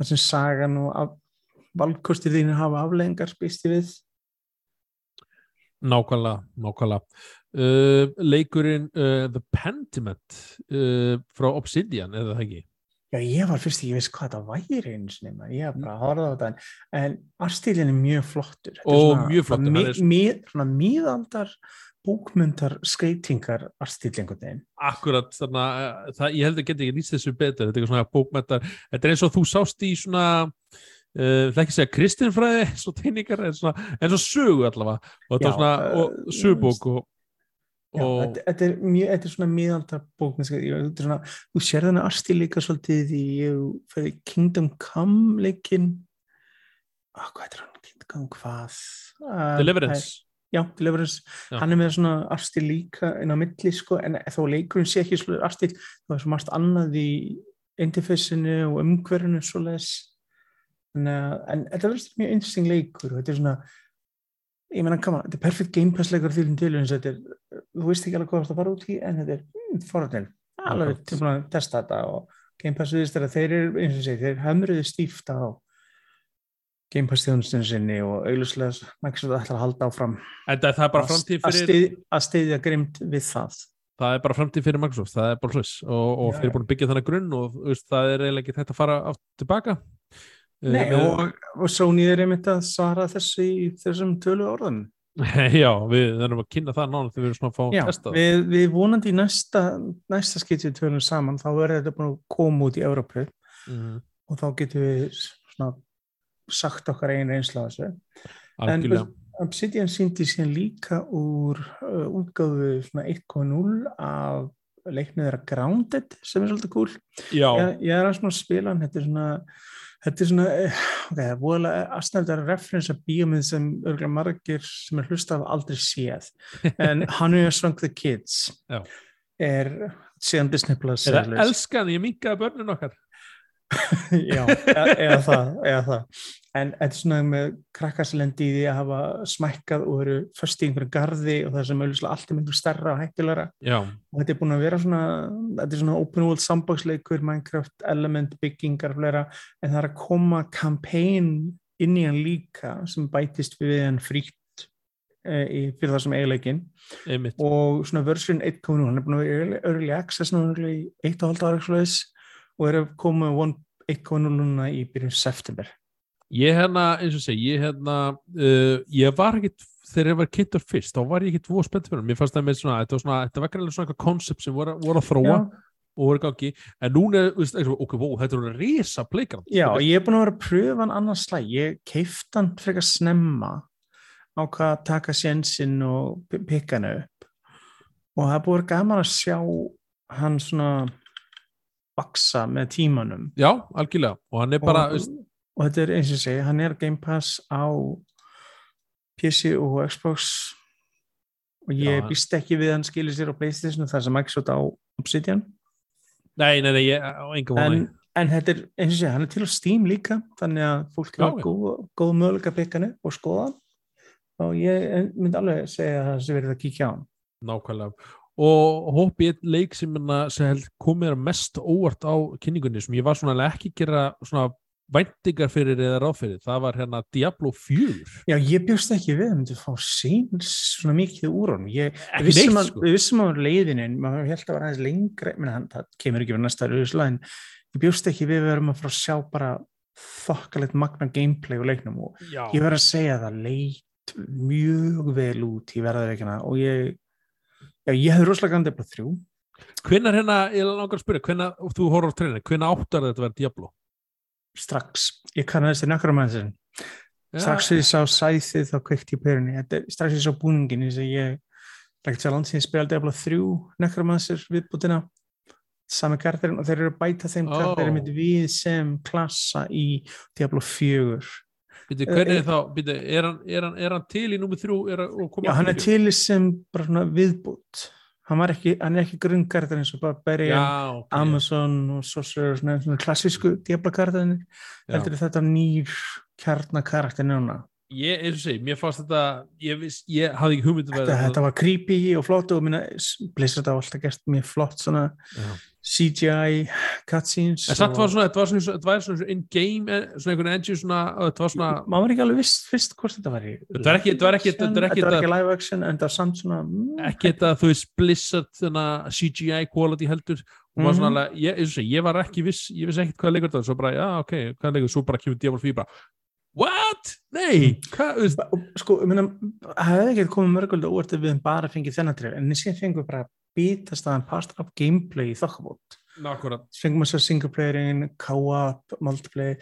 það sem sagan og valkostir þínu hafa afleðingar býst ég við nákvæmlega, nákvæmlega. Uh, leikurinn uh, The Pentiment uh, frá Obsidian, eða það ekki? Já, ég var fyrst ekki viss hvað það væri einu sinni, maður. ég hef bara horfað á þetta en, artstílinn er mjög flottur Ó, mjög flottur, hann er- mi, mi, svona miðaldar búkmyndar skreitingar artstíl einhvern veginn Akkurat, þannig að það, ég held að geta ekki lýst þessu betur, þetta er svona bókmentar, þetta er eins og þú sást í svona, uh, það ekki segja kristinfræði, svo *laughs* teiningar, en svona, en svo sögu allavega, og þetta var svona, eh, og sögubók og, Já, og þetta, þetta, er mjög, þetta er svona er svona, þú sér þennan artstíl líka svolítið í Kingdom Come leikin ah, hvað er hann? Kingdom Come hvað? Ah, Deliverance, Já, Deliverance, Já. hann er með svona arstil líka inn á milli sko, en þó leikurinn sé ekki svona arstil, þá er svo margt annað í interfacinu og umhverfinu svo les en, en þetta verður mjög interesting leikur og þetta er svona ég meina, koma, þetta er perfect game pass leikur því til eins og þetta er, þú veist ekki alveg hvað það fara út í, en þetta er mm, forðin, alveg tilbúin að testa þetta og game pass viðist er að þeir eru eins og segi, þeir hömruðu stíft á game pass þjónustinu sinni og auglustlega Microsoft ætlar að halda áfram að- að fyrir, að styðja grimt við það. Það er bara framtíð fyrir Microsoft, það er bara hluss, og, og þeir eru búin að byggja þannig grunn og veist, það er eiginlega ekki þetta að fara átt tilbaka. Nei, og, og Sony er einmitt að svara þessu í þessum tölu orðum *laughs* Já, við þurfum að kynna það náttúrulega þegar við erum svona að fá Já, að testa það. við, við vonandi í næsta, næsta skipti við tölum saman þá verður þetta búin að koma út í Európu Mhm, og þá getum við svona sagt okkar einu reynsla þessu. Algjörlega. Obsidian síndi síðan líka úr uh, svona 1.0 af leiknið þeirra Grounded sem er svolítið cool Já, ég, ég er að spila hann þetta er svona þetta er svona, eh, ok, það er voðalega aðstændar referens að bíómið sem örgulega margir sem er hlusta af aldrei séð *laughs* en hann er Shrunk the Kids Já. er síðan Disney Plus er það series. elskan, ég minkaði börnin okkar. *laughs* Já, eða, eða það, eða það. En þetta er svona með krakkaslendi í því að hafa smækkað og eru först í einhverju garði og það sem auðvitað allt er myndur stærra og hættulegra. Já, og þetta er búin að vera svona þetta er svona open world sandboxleikur Minecraft element byggingar og fleira. En það er að koma campaign inn í hann líka sem bætist við hann frítt e, fyrir það sem eiginleikin og svona version 1.0 hann er búin að vera early access núna í 1,5 ára og er að koma 1.0 núna í byrjun september Ég hérna, eins og segi, ég hérna, uh, ég var ekkit, þegar ég var kynntur fyrst, þá var ég ekkit voru spennt fyrir. Mér fannst það með svona, þetta var svona, þetta var greinlega svona eitthvað koncept sem voru, voru að þróa Já, og voru gangi, en núna, ok, wow, þetta er risa playground. Já, ég er búin að vera að pröfa hann annars slæg. Ég keifti hann frekar snemma á hvað að taka sénsinn og pi- pikka hann upp. Og það er búin að vera gaman að sjá hann svona vaksa með tímanum. Já, algjörlega, og hann er bara, og, og þetta er eins og segi, hann er Game Pass á PC og Xbox og ég Já. býst ekki við að hann skilir sér á Playstation þar sem Microsoft á Obsidian. nei, nei, nei, ég. En, en þetta er, eins og sé, hann er til á Steam líka þannig að fólk er góð, góð möguleika að byggja hann upp og skoða og ég myndi alveg segja að það sé verið að kíkja á hann Nákvæmlega. Og hópi einn leik sem, hérna, sem mér mest óvart á kynningunni sem ég var svona ekki að gera svona væntingar fyrir eða ráð fyrir, það var hérna Diablo 4 Já, ég bjóst ekki við að myndi fá síns svona mikið úr honum. Ég, við vissum að, sko. við vissum að leiðinin, maður held að vera aðeins lengra, menn hann, það kemur ekki við næsta rauðsla, en ég bjóst ekki við að vera að fara að sjá bara þokkalegt magna gameplay og leiknum og Já, ég verð að segja að það leit mjög vel út í verðarveikina og ég, já, ég hefði rosalega gandið bara þrjú. hvenær hérna, ég langar að spyrja hvenær, þú horfður á treyna, hvenær áttar þetta að vera Diablo? strax, ég kannaðist þér nokkra með þessin Já, strax þegar ég sá sæþið þá kveikt ég perunni, Þetta er- strax þegar ég sá búningin þess að ég leggt sér langt síðan spilandi Diablo 3 nokkra með þessir viðbútina sami karterinn og þeir eru að bæta þeim oh. karterinn mitt við sem klassa í Diablo 4 Býtu, hvernig er þá, býtu, er hann, er hann, er hann til í númið þrjú Já, hann er til sem bara svona viðbútt hann, ekki, hann er ekki grunnkarterinn eins og bara Barbarian, Já, ok. Amazon og Sorcerer, svona, klassísku Diablo karterinn Já. heldur þetta nýr kjarnakarakter núna Ég, eins og segi, mér fannst þetta ég, viss, ég hafði ekki hugmyndu þetta, þetta var creepy og flott og minna, Blizzard á alltaf gert mjög flott svona Já. CGI cutscenes En satt og- var svona, þetta var svona, þetta var svona in-game, eh, svona einhvern engine svona, þetta var svona, maður var ekki alveg viss fyrst hvort þetta var Þetta var ekki- þetta var ekki- þetta var ekki- þetta live action en það var samt svona mm, ekki þetta, þú veist, Blizzard þarna CGI quality heldur og maður svona Mhm. alveg, ég, eins og segi, ég var ekki viss ég vissi ekkert hvað leikur þetta, svo bara, já, ok hvað leikur, svo bara kemur Diablo 4 bara What? Nei, hvað, veist og sko, ég meina, það hefði ekki komið mörgulegt óvart ef við höfum bara fengið þennan tref en síðan fengum við bara bítastaðan past up gameplay í þokkabót Nákvæmlega, fengum við svo single playerin, co-op, multiplayer,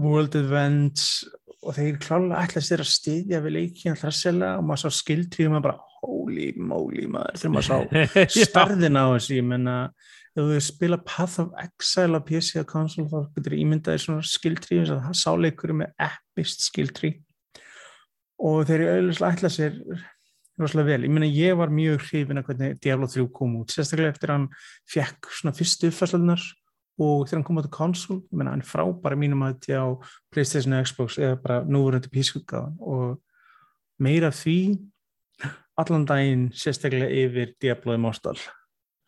world events og þeir klálega ætla sér að styðja við leikin þesslega og maður sá skildtíð og bara holy moly maður þegar maður sá *laughs* starðin á þessu, ég menna ef þú spila Path of Exile á PC og konsol þá getur ímyndaði svona skildtrí eins og það sáleikur með epist skildtrí og þeir eru auðvitað ætla sér rosalega vel, ég meina ég var mjög hrifin að hvernig Diablo 3 kom út. Sérstaklega eftir að hann fekk svona fyrstu uppfærslunar og þegar hann kom út á konsol, ég meina hann er frábæra mínum að þetta á Playstation og Xbox eða bara núverandi PC-utgáðan og meira því allan daginn sérstaklega yfir Diablo Immortal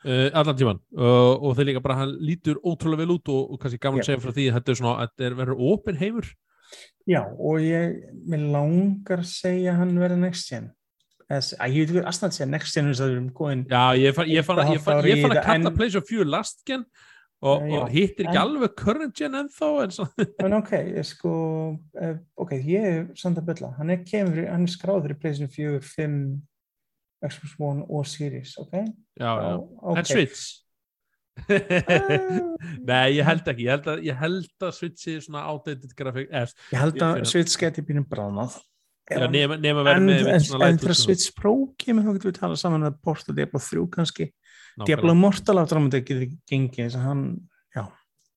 uh, allan tíman uh, og þeir líka bara, hann lítur ótrúlega vel út og, og kannski gaman að segja frá því að þetta er svona, þetta er verður open heimur Já, og ég, mér langar segja hann verði next gen. Að ég veit ekki að segja next gen þess að við erum góðin. Já, ég fann, ég fann, ég fann, ég fann að kalla en- PlayStation 4 last gen og, og hittir ekki alveg current gen ennþá en En ok, ég sko, eh, ok, ég er samt að bylla. Hann er, er skráður í PlayStation 4, 5, Xbox One og Series, ok? já, já. ok. en Switch *laughs* Nei, ég held ekki ég held að, ég held að Switch sé svona outdated grafík Ég held að Switch geti býnum já, verið En, útgáfu. Switch Pro kemur þá getum við talað saman að porta Diablo 3 kannski. Nákvæmlega. Diablo Immortal áttur á mútið getur gengið þess að hann er,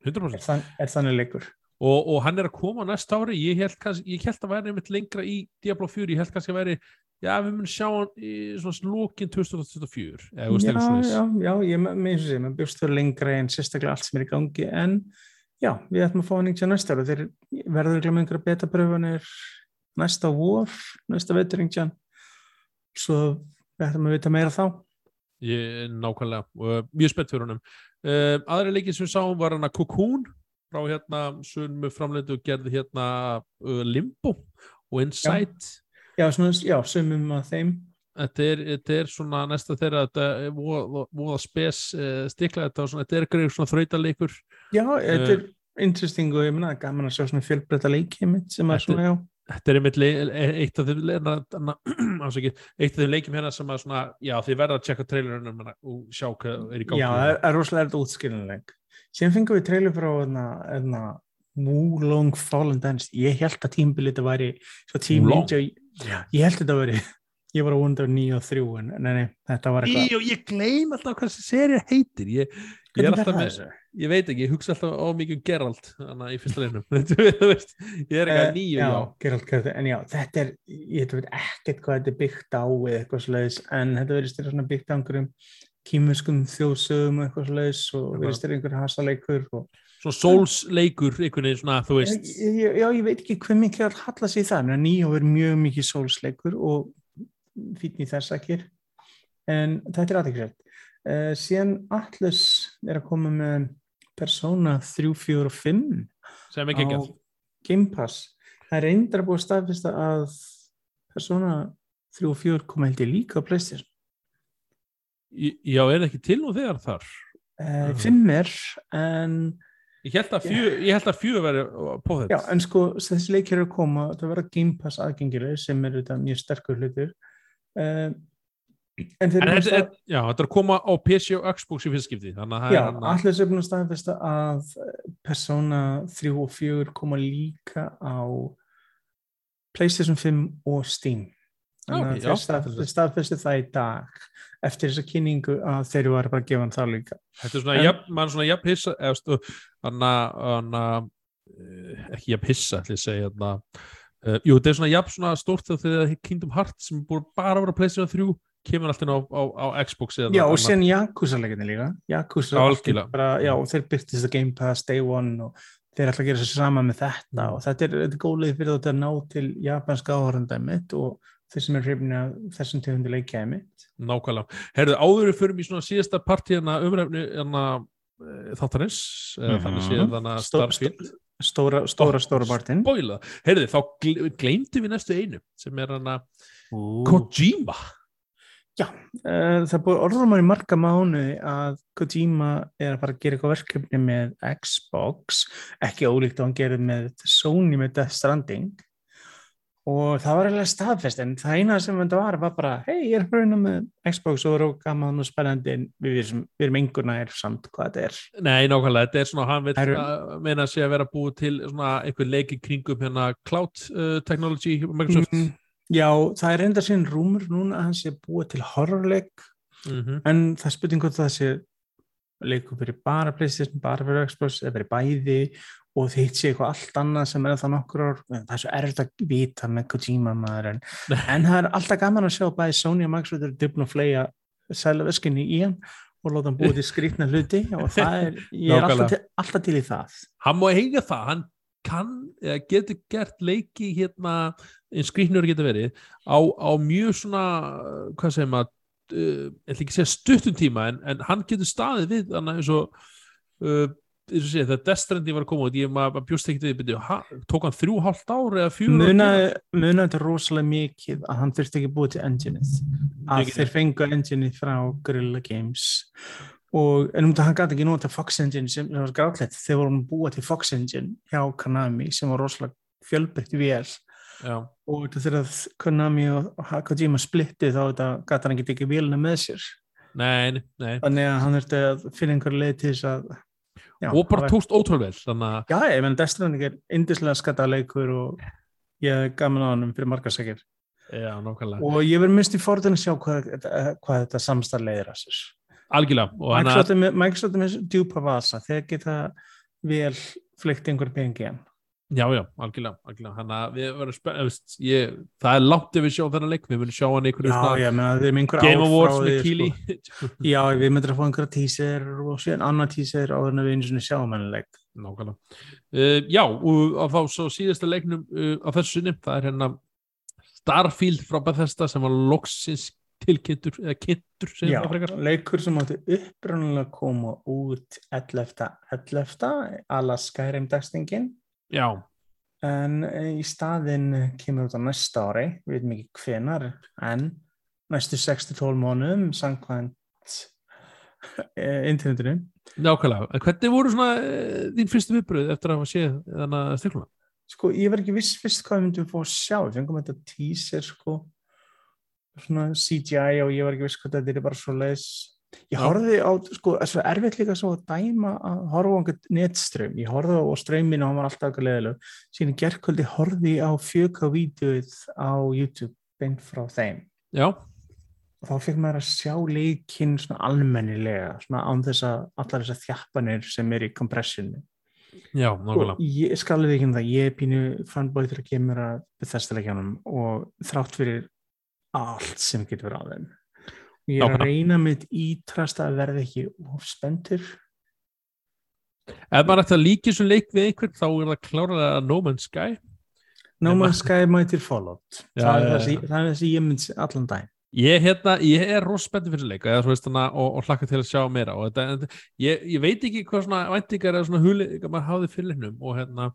100% þann, er þannig leikur. Og, og hann er að koma næst ári. Ég held, kannski, ég held að væri einmitt lengra í Diablo 4, ég held kannski að væri já, við munum sjá hann í svona lókin 2024 eða þú veist, já, já, já, ég með eins og sé, maður bjóst þau lengra en sérstaklega allt sem er í gangi en já, við ætlum að fá hann ekki næsta ára þeir verður ekki með einhverja betapröfunir næsta vor, næsta veturingtjan svo við ætlum að vita meira þá. Ég, nákvæmlega, og mjög spennt fyrir honum. Uh, aðri leikið sem við sáum var hann að Cocoon frá hérna sunmu framleitu og gerði hérna uh, Limbo og Insight. Já, já, sumum að þeim. Þetta, er, þetta er svona næsta þeirra þetta er voða spes uh, stikla þetta og svona, þetta er greið svona þrautaleikur já, þetta Eh. er interesting og ég menna gaman að sjá svona fjölbreyta leiki mitt sem að er- svona, já. þetta er einmitt le- eitt af þeim le- na- na- afsakið, eitt af þeim leikjum hérna sem að svona, já þið verða að tjekka trailerunum hérna og sjá hvað er í gangi. Já, það er, rosalega útskiljanleg. Síðan fengum við trailer frá hérna, hérna, Wulong Fallen Dance. Ég held að tímbilið þetta væri Wulong? Ninja. Ég held að þetta væri, ég var að vunda 9 og 3 en nei, nei, þetta var eitthvað. Í, og ég gleym alltaf hvað þessi serið heitir ég, ég er alltaf með ég veit ekki, ég hugsa alltaf á mikið um Geralt þannig í fyrsta *laughs* veist, ég er Eh, eitthvað nýju, já, já, Geralt Geralt, en já, þetta er, ég veit ekkert hvað þetta er byggt á eða eitthvað svoleiðis, en þetta verðist þér svona byggt á einhverjum kýmuskum þjóðsögum og eitthvað svoleiðis og Já. verðist þér einhver hasaleikur og svona Souls leikur einhvern veginn svona, þú veist. Ég- ég- Já, ég veit ekki hvað mikið að halla í það, en nýjó er mjög mikið sólsleikur og fítn í þess akkir, en þetta er aðeinsrætt. Uh, síðan Atlas er að koma með Persona 3, 4 og 5 sem ekki ekki Game Pass. Það er reyndar búið að staðfesta að Persona 3 og 4 koma held ég líka á Playstation Já, er ekki til nú þegar þar? uh, fimm er en Ég held að fjö, ég held að fjö veri på þetta já, en sko þessi leikir eru að koma það verða Game Pass aðgengileg sem er þetta mjög sterkur hlutur. Uh, en þeir eru þetta, er, já, þetta er að koma á PC og Xbox í fyrstskipti þannig að Já, er hann allir sem búin að staðfesta að Persona 3 og 4 koma líka á PlayStation 5 og Steam þannig að þeir staðfesti það í dag eftir þessa kynningu að þeir eru bara að gefa hann það líka. Þetta er svona, En- jafn, mann svona jafn hissa hann að ekki jafn hissa, ætli ég að segja hann að, jú, þetta er svona jafn svona stórt þegar Kingdom Hearts sem búið bara að vera PlayStation 3 kemur alltaf á, á, á Xbox eða Já, og sen Yakuza leikinni líka. Yakuza, bara, já, þeir byrtist að Game Pass Day One og þeir ætla að gera sér sama með þetta. Og þetta er, þetta er góð leið fyrir þetta að ná til japanska áhörunda mitt og þeir sem er hrifni að þessum tegundi leikjaði mitt Nákvæmlega. Herðu, áður við förum í svona síðasta partíðana umræfni hérna, þáttarins, mm Mhm. þannig séð þannig að Stó- Starfield stóra, stóra, stóra partinn Bóila. Herðu, þá gle- gleymdum við næstu einu sem er hann að Kojima. Já, uh, það búið orðum í marga mánu að Kojima er að fara að gera eitthvað verkefni með Xbox, ekki ólíkt og hann gerir með Sony með Death Stranding og það var eiginlega staðfest en það eina sem þetta var var bara hei, ég er hrjóna með Xbox og það er gaman og spennandi en við erum, við erum engur nær samt hvað þetta er. Nei, nákvæmlega, þetta er svona, hann vil meina sig að vera búið til svona einhver leiki kringum hérna cloud uh, technology Microsoft. Mm, já, það er enda sinn rúmur núna að hann sé búið til horrorleik Mm -hmm. en það spurning hvort það sé leikur fyrir bara Playstation, bara fyrir Xbox eða fyrir bæði og þið sé eitthvað allt annað sem er það nokkur ár. Það er svo erfitt að vita með Kojima maður en, *laughs* en það er alltaf gaman að sjá bæði Sony og Microsoft eru dubn og fleia selveskinni í hann og láta hann búið til skrýtna hluti og það er, *laughs* ég er alltaf til, alltaf til í það. Hann má eiga það, hann kann, getur gert leiki hérna, eins skrýtnur getur verið, á, á mjög svona, hvað segir maður, uh, ég ætla ekki að segja stuttum tíma, en, en hann getur staðið við, þannig eins og, uh, og Death Stranding var að koma út, ég maður bjóst ekki til því, ha, tók hann þrjú hálft ár eða að munaði þetta rosalega mikið að hann þurfti ekki búið til engineið að Mikið. þeir fengu engineið frá Guerrilla Games. Og en um þetta hann gæti ekki nota Fox Engine sem var grátlegt. Þegar vorum búið til Fox Engine hjá Konami sem var rosalega fjölbreytt vel Já, og þetta þegar Konami og og Kojima splitti þá þetta gæti hann ekki ekki velina með sér. Nei, nei, þannig að hann þurfti að finna einhver leið til þess að já, og bara tókst ótrúlega vel, þannig að, Já, ég menn Destranding er indislega skatta leikur og ég er gaman á hann fyrir nákvæmlega, og ég verð minnst í fórðin að sjá hvað, hvað þetta að sér. Algjörlega, Microsoft er með, er djúpa vasa þegar geta vel flykt einhver pengi hann já, já, algjörlega, algjörlega, hann að við verðum spennt, ég, það er langt ef við sjá þennan leik, við munum sjá hann einhverju Já, Game Awards með Kili sko. *laughs* Já, við myndum að fá einhverja tíser og síðan annar tíser en að við einu svona sjáum hann leik uh, já, og á þá svo síðasta leiknum uh, á þessu sinni, það er hérna Starfield frá Bethesda sem var loksins tilkynntur eða kynntur, Já, það frekar leikur sem átti upprunalega að koma út 11. 11. ala Skyrim dagstingin já, en í staðinn kemur á næsta ári, við veitum ekki hvenar en næstu 6-12 mánuðum samkvæmt eh, internetinu nákvæmlega. En hvernig voru svona uh, þín fyrstu viðbröð eftir að hafa séð þannig að stikluna? sko ég var ekki viss fyrst hvað við myndum fá að sjá. Við fengum þetta teaser sko svona CGI og ég var ekki viss hvað þetta er bara svo leis ég Já. horfði á, sko, það er svo erfitt líka svo að dæma að horfa á einhvern netströym. Ég horfði á ströyminu og hann var alltaf eitthvað leðileg síðan horfði ég á fjöka vídeoið á YouTube beint frá þeim. Já, og þá fikk maður að sjá leikinn svona almennilega, svona án þess að allar þessar þjappanir sem er í kompressinu. Já, og nákvæmlega. ég skalið ekki um það, ég er pínu fanboy til að kemur að þesta leikjanum og þrátt fyrir allt sem getur verið á þeim ég er að reyna mitt ítrast að verða ekki of spendur Ef maður ætti að líka þessum leik við einhvern þá er það klárlega No Man's Sky. No Man's Sky mætir Fallout. Það, er það, það þessi ég mynd allan daginn. Ég, hérna, ég er rosa spenntið fyrir leika eða, veist, hana, og, og hlakka til að sjá meira. Þetta, ég, ég veit ekki hvað svona væntingar eða svona hugleika maður hafði fyrir hennum og hérna,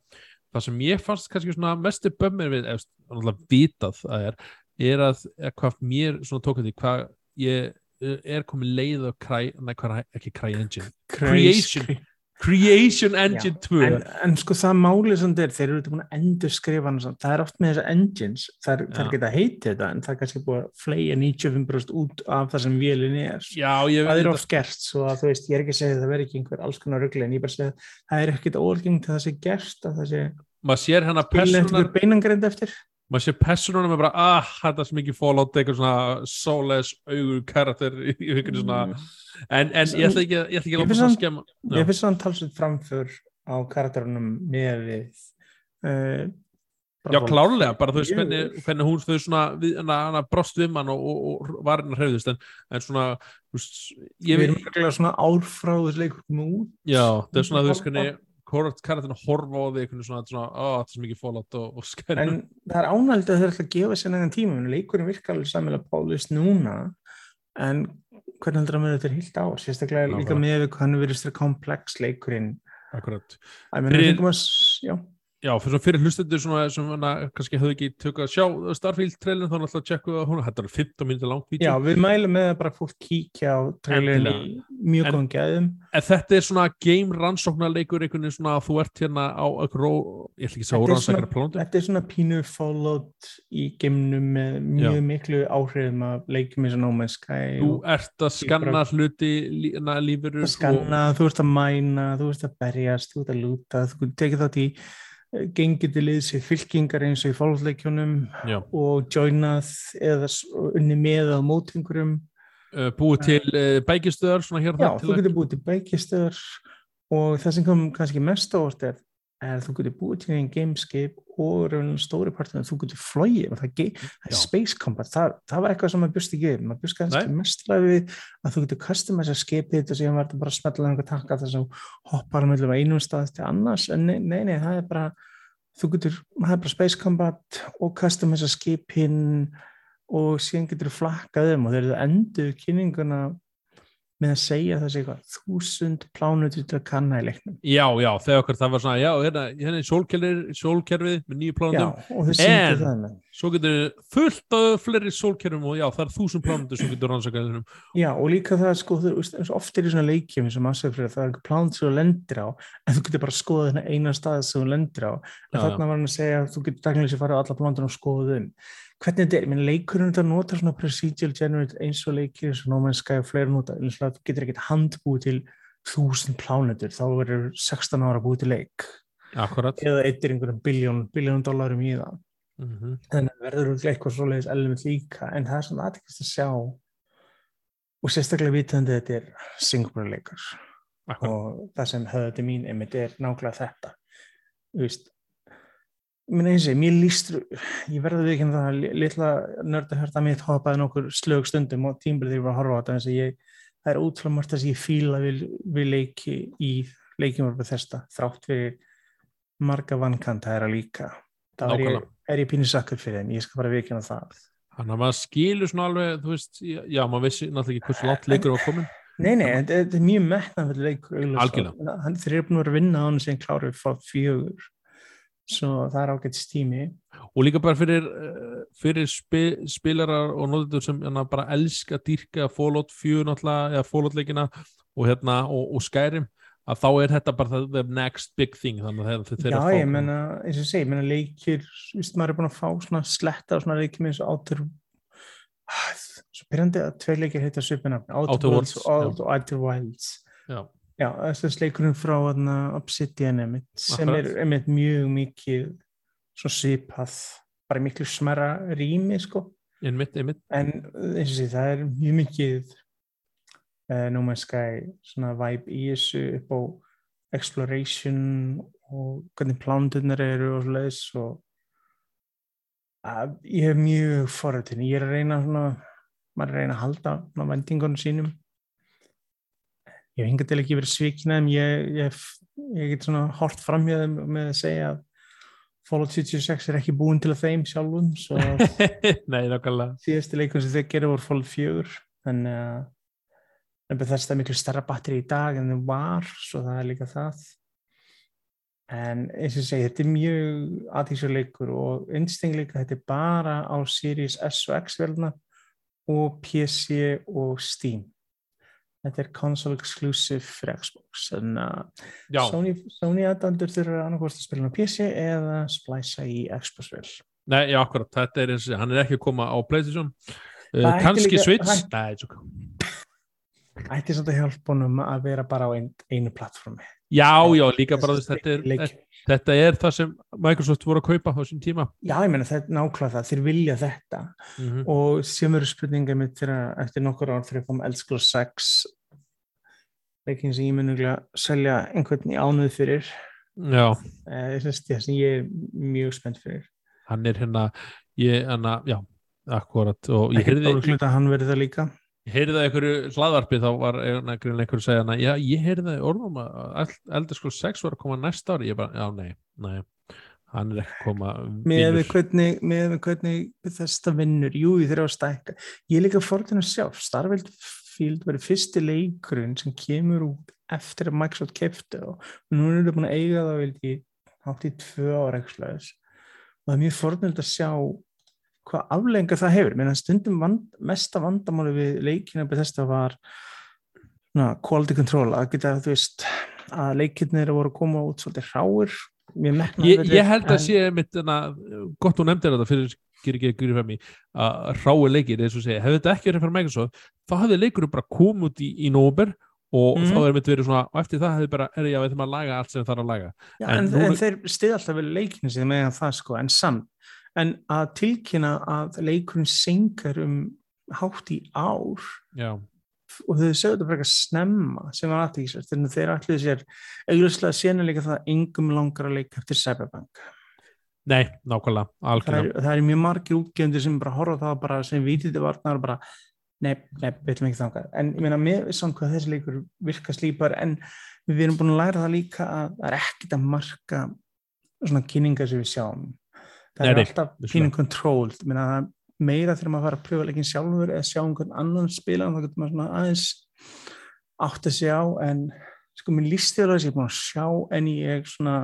það sem ég fannst kannski svona mestu bömmir við eða vitað að er er að hvað mér svona tók að því hvað ég eh, er komið leið og kræ, hvað ekki kræ engine. Creation, Creation Engine Já, 2 en, en sko það málið sem þeir þeir eru búin að endur skrifa það er oft með þessar engines það er geta heitið þetta en það er kannski búin að flega 95% út af það sem vélin er. Já, það er oft gert svo að þú veist, ég er ekki að segja að það veri ekki einhver alls konar ruggli en ég bara segja að það er ekkit óalgengt að það sé gert að það sé maður sér hennar personar maður sé personunum er bara ah, þetta er svo mikið fallout eitthvað svona soulless augur karakter í huginu svona. Mm. en, en ég ætla ekki að ég ætla ekki að finnst talsveit framför á karakterunum með við uh, já klárlega, bara þú veist hvernig, hvernig hún þau svona, hana, brost við mann og, og, og var hennar hreyðist en, en svona veist, við erum ekki svona álfráðis leikum út já, það er svona þú veist hvernig karakterinn að horfa á því eitthvað svona, svona oh, þetta er svo mikið fólátt og, og skæri en það er ánægilegt að þau ætla að gefa sér nægan tíma en leikurinn virkar alveg samilega pálist núna en hvernig heldur það með þetta er hilt á? Sérstaklega líka með við hann verið styrra komplex leikurinn. Akkurat. Já Já, fyrir, fyrir hlustendur sem kannski hefðu ekki tökka að sjá Starfield-trailin þá er alltaf að tjekka að hún þetta er 15 minúti langt vídeo. Já, við mælum með að bara fólk kíkja á trailin í mjög góðum gæðum. En þetta er svona game rannsóknarleikur einhvern veginn svona að þú ert hérna á ró, ég ætla ekki að segja órannsækara plóndu. Þetta er svona pínu followed í geimnum með mjög Já. miklu áhrifum að leikum eins og Sky. Þú ert að skanna hluti lífur. Að skanna, og... þú ert að mæna, þú ert að berjast, þú ert að lúta, þú tekið þátt í gengið til liðs í fylkingar eins og í fólkleikjunum og joinað eða unni með á mótingurum uh, búið til bækistöðar Já, þú getur búið til bækistöðar og það sem kom kannski mest ávart er að þú getur búið til einn gameskip og stóri partin að þú getur flóið og það, er space combat. Það, það var eitthvað sem maður búist ekki maður búist kannski mest ræðið að þú getur customæsa skipið og síðan var þetta bara að smetla einhver takka þess að hoppa á einum stað til annars. En nei, nei, nei, það er bara þú getur, það er bara space combat og customæsa skipin og síðan getur þú flakkað um og þeir eru endur kynninguna með að segja þessi eitthvað þúsund plánutur til að kanna í leiknum. Já, já, þegar okkur það var svona já, hérna, hérna er sólkerfið með nýju plánutum en svo getur fullt af fleiri sólkerfum og já, það er þúsund plánutur sem getur rannsakaðið Já, og líka það sko, þú ofta er í svona leikjum sem aðsökfrið, það er eitthvað plánutur sem þú lendir á, en þú getur bara að skoða þennan eina stað sem þú lendir á, en þarna var hann að segja að þú getur daglega sér farið á alla plánutur og skoða um hvernig þetta er, minn leikurinn þetta nota svona procedural generate eins og leikir eins og No Man's Sky og fleiri nota þú getur ekkert handbúið til þúsund plánutur, þá verður 16 ára búið til leik. Akkurat. eða eittir einhverjum biljón, biljón dólarum í það. Mm -hmm. þannig að verður eitthvað svoleiðis element líka, en það er svona aðeins að sjá og sérstaklega vitandi þetta er single leikar og það sem höfðu til mín einmitt er nákvæmlega þetta. Þú veist Sé, mér líst, ég verði ekki um það litla nörda hörta mitt hopaði nokkur slög stundum og tímbilið þegar ég var að horfa á þetta en ég, það er útfram margt að ég fíla við, við leiki í leikjum orðið þesta þrátt fyrir marga vankant það er að líka. Þá er ég, er ég pínir sakkur fyrir en ég skal bara vikina það. Þannig að maður skilur svona alveg þú veist, já maður vissi náttúrulega ekki hversu látt leikur á komin Nei, nei, þetta er mjög metnað fyrir leikur Algjörlega. Þeir eru búin að vinna á hann sem kláruð fjögur svo það er ágætt stími og líka bara fyrir, eh, fyrir spil, spilarar og nóður sem hérna, bara elska dýrka Fallout 4 eða Fallout leikina og, hérna, og, og Skyrim að þá er þetta bara the next big thing þannig að þetta er að fá Já, ég menna, eins og segi, ég menna leikir víst, maður er búin að fá svona sletta og svona leikir með eins og átur svo byrjandi að tvei leikir heita svipina Outer Worlds og Outer Wilds. Já Já, þess leikurinn frá Obsidian einmitt, sem er einmitt mjög mikið svo sípað, bara miklu smara rými sko. Einmitt, einmitt. en eins og því það er mjög mikið uh, No Man's Sky svona vibe í þessu upp á exploration og hvernig plándunar eru og slúðis og uh, ég hef mjög forrættin, ég er að reyna svona, maður er að reyna að halda vendingunum sínum ég hef hingað til ekki verið svikina en ég, ég, ég get svona hort fram með að segja að Fallout 76 er ekki búin til að þeim sjálfum svo *laughs* Nei, nákvæmlega. síðusti leikum sem þeir gera voru Fallout 4 þannig að en þetta er miklu starra batteri í dag en það var, svo það er líka það. En eins og segi þetta er mjög aðtísuleikur og einstakleika þetta er bara á Series S og X velna og PC og Steam þetta er console exclusive fyrir Xbox að Já, Sony, Sony aðdandur þurfa annarkvæmst að spila á PC eða splæsa í Xbox vel nei, já, akkurat, þetta er eins og hann er ekki að koma á Playstation. Það uh, kannski líka- Switch? það- Nei, tjók. ætti samt að hjálpa honum að vera bara á ein, einu plattformi Já, já, líka bara þess, þetta, er, Leik- þetta er það sem Microsoft voru að kaupa á þessum tíma. Já, ég meina þetta er nákvæmlega það, þeir vilja þetta. Mm -hmm. og sem eru spurningar mitt þegar eftir nokkur ár þegar kom Elsklo 6 leikin sem ég mun að selja einhvern í ánuð fyrir. Já, eh, þess að sem ég er mjög spennt fyrir. Hann er hérna ég, hana, já, akkurat og ég ekki heyrði, dálítið hlut að hann verði það líka ég heyrði það í einhverju hlaðvarpi þá var einhverjum einhverju segja hana, já, ég heyrði það í orðum að eldur sko 6 var að koma næsta ári. Ég bara, já, nei, nei hann er ekki að koma með við hvernig, með við hvernig þetta vinnur, jú þeir eru að stækka. Ég er líka fórðin að sjá Starfield Field verið fyrsti leikurinn sem kemur út eftir að Microsoft kefti og nú er þetta búin að eiga það vildi hátt í tvö ára og það er mjög fórðin að sjá hvað aflenga það hefur. Meðan stundum vand, mesta vandamáli við leikina að var na, quality control að geta þú veist að leikirnir voru að koma út svolítið ráir ég, ég held að sé mitt gott þú nefndir þetta fyrir fyrir mig að rái leikir eins og segja, hefði þetta ekki verið fyrir Microsoft þá hefði leikurinn bara komið út í, í nóber og Mhm. þá er mitt verið svona og eftir það hefði bara, er ég að þeim að laga allt sem það er að laga. Já, En en, núna- en þeir stið alltaf vel leikinu sem meðan það sko, en samt en að tilkynna að leikurinn senkar um hátt í ár. Já, og þau segðu þetta frekar snemma sem var aðtíkisvært, þannig að þeir ætluðu sér séna líka það að engum langar að leika eftir Cyberpunk. Nei, nákvæmlega algjörlega, það er mjög margir útgefndir sem bara horfa það bara sem vitið þið varnar bara nefn, nefn, við ætlum ekki þangað. En ég meina með samt hvað þessi leikur virka slípar en við erum búin að læra það líka að það er ekkit að marka svona kynningar sem við sjáum það er alltaf það er meira þegar maður fara að pröfa leikin sjálfur eða sjá einhvern annan spila þá getur maður svona aðeins átt að sjá en sko mér líst þér að ég er búin að sjá en ég svona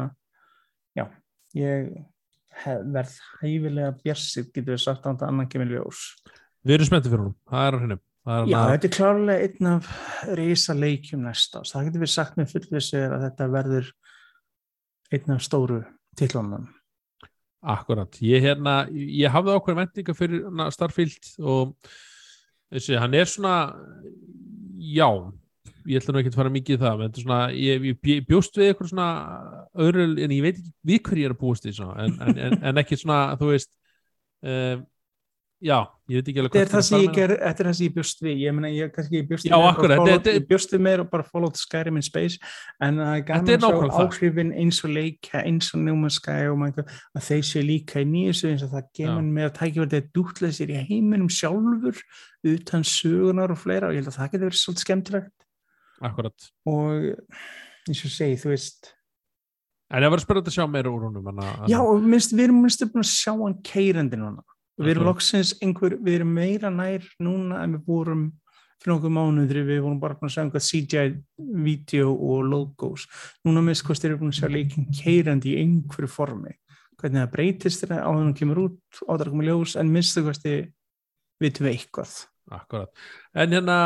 já, ég verð hæfilega bjarsið getur við sagt á þetta annan kemur ljós. Við erum spenntið fyrir honum. Það er á hennum Já, þetta er klárlega einn af reysa leikjum næsta ás. Það getur við sagt með fullvisir að þetta verður einn af stóru tillónum. Akkurat, ég hérna ég hafði ákveðin vendinga fyrir hana, Starfield og þessi, hann er svona já, ég ætla nú ekki að fara mikið í það, er svona ég, ég bj- bjóst við eitthvað svona öðru, en ég veit ekki við hverju ég er að búast í svona, en, en, en, en ekki svona, þú veist um, já, ég veit ekki alveg Þetta er hvað það með ger, þetta er það sem ég bjóst við. Ég meina, ég kannski ég bjóst við meira akkurat, bara þetta- bara Fallout Skyrim in Space en það er Þetta gaman er að sjá það. áhrifin eins og leika, eins og og maður, að þeir séu líka í nýjusu eins og það gemur með að tækja verið að dútlega sér í heiminum sjálfur utan sögunar og fleira og ég held að það getur verið svolítið skemmtilegt Akkurat, og eins og segi, þú veist en ég var að spyrja þetta að sjá meira úr hana, Já, og minnst, við erum minnst að sjá hann keirandi núna. Við erum loksins einhver, við erum meira nær núna en við vorum fyrir nokkuð mánuð þegar við vorum bara búin að sjá einhvað CGI-vídeó og logos. Núna hvort erum við búin að sjá leikin keirandi í einhverju formi. Hvernig það breytist þegar á hann kemur út, á það komið ljós, en minnst það hvort við vitum við eitthvað. Akkurat, en hérna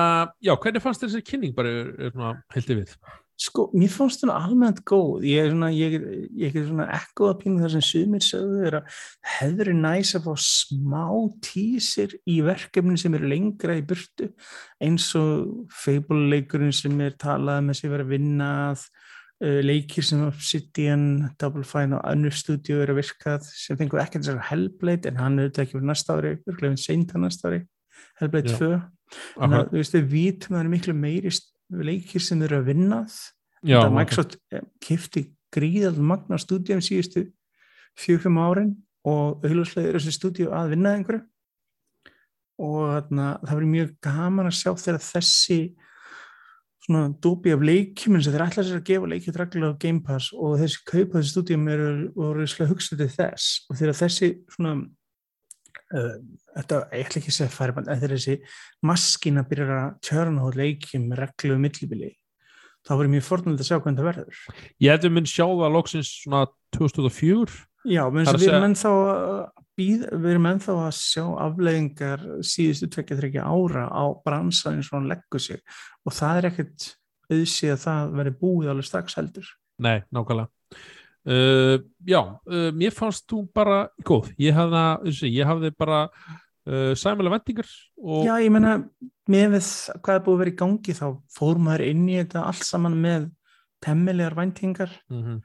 já, hvernig fannst þér þessi kynning bara er, er svona heldið við? Sko, mér fannst hún almennt góð. Ég er svona, ég, er- ég er svona ekkoða pínu þar sem sumir sögðu er að hefur næs að fá smá tísir í verkefni sem eru lengra í burtu eins og Fable-leikurinn sem er talað með sér verið að vinna að uh, leikir sem Obsidian, Double Fine og önnur stúdíu eru að virkað sem fengur ekkert þessar Hellblade en hann er auðvitað ekki fyrir næsta ári, örglega seint að næsta ári Hellblade Já. 2 þannig að þú veist við vítum að það eru miklu meiri leikir sem eru að vinnað Þetta Microsoft kifti gríðald magna stúdíum síðustu fjögum árin og auðvitað er þessi stúdíu að vinna einhverju. Og þarna, það verður mjög gaman að sjá þegar þessi svona dópi af leikjum eins og þeir ætla sér að gefa leikjum reglulega á Game Pass og þessi kaupa þessi stúdíum eru voru að hugsa til þess. Og þegar þessi svona þetta, ég ætla ekki segja færi en þegar þessi maskina byrjar að tjörna á leikjum með reglu millibili þá verður mjög fornulegt að sjá hvernig það verður. Ég hefði mynd sjá það loksins svona 2004 Já, menn við erum ennþá býð, við erum ennþá að sjá afleiðingar síðustu tvekja þryggja ára á bransan eins og hann leggur sig. Og það er ekkert auðsið að það veri búið alveg strax heldur. Nei, nákvæmlega uh, Já, uh, mér fannst þú bara góð, ég hafði, ég hafði bara uh, sæmulega vendingar og Já, ég menna, með við hvað er búið að vera í gangi þá fór maður inn í þetta allt saman með temmilegar væntingar. Mhm.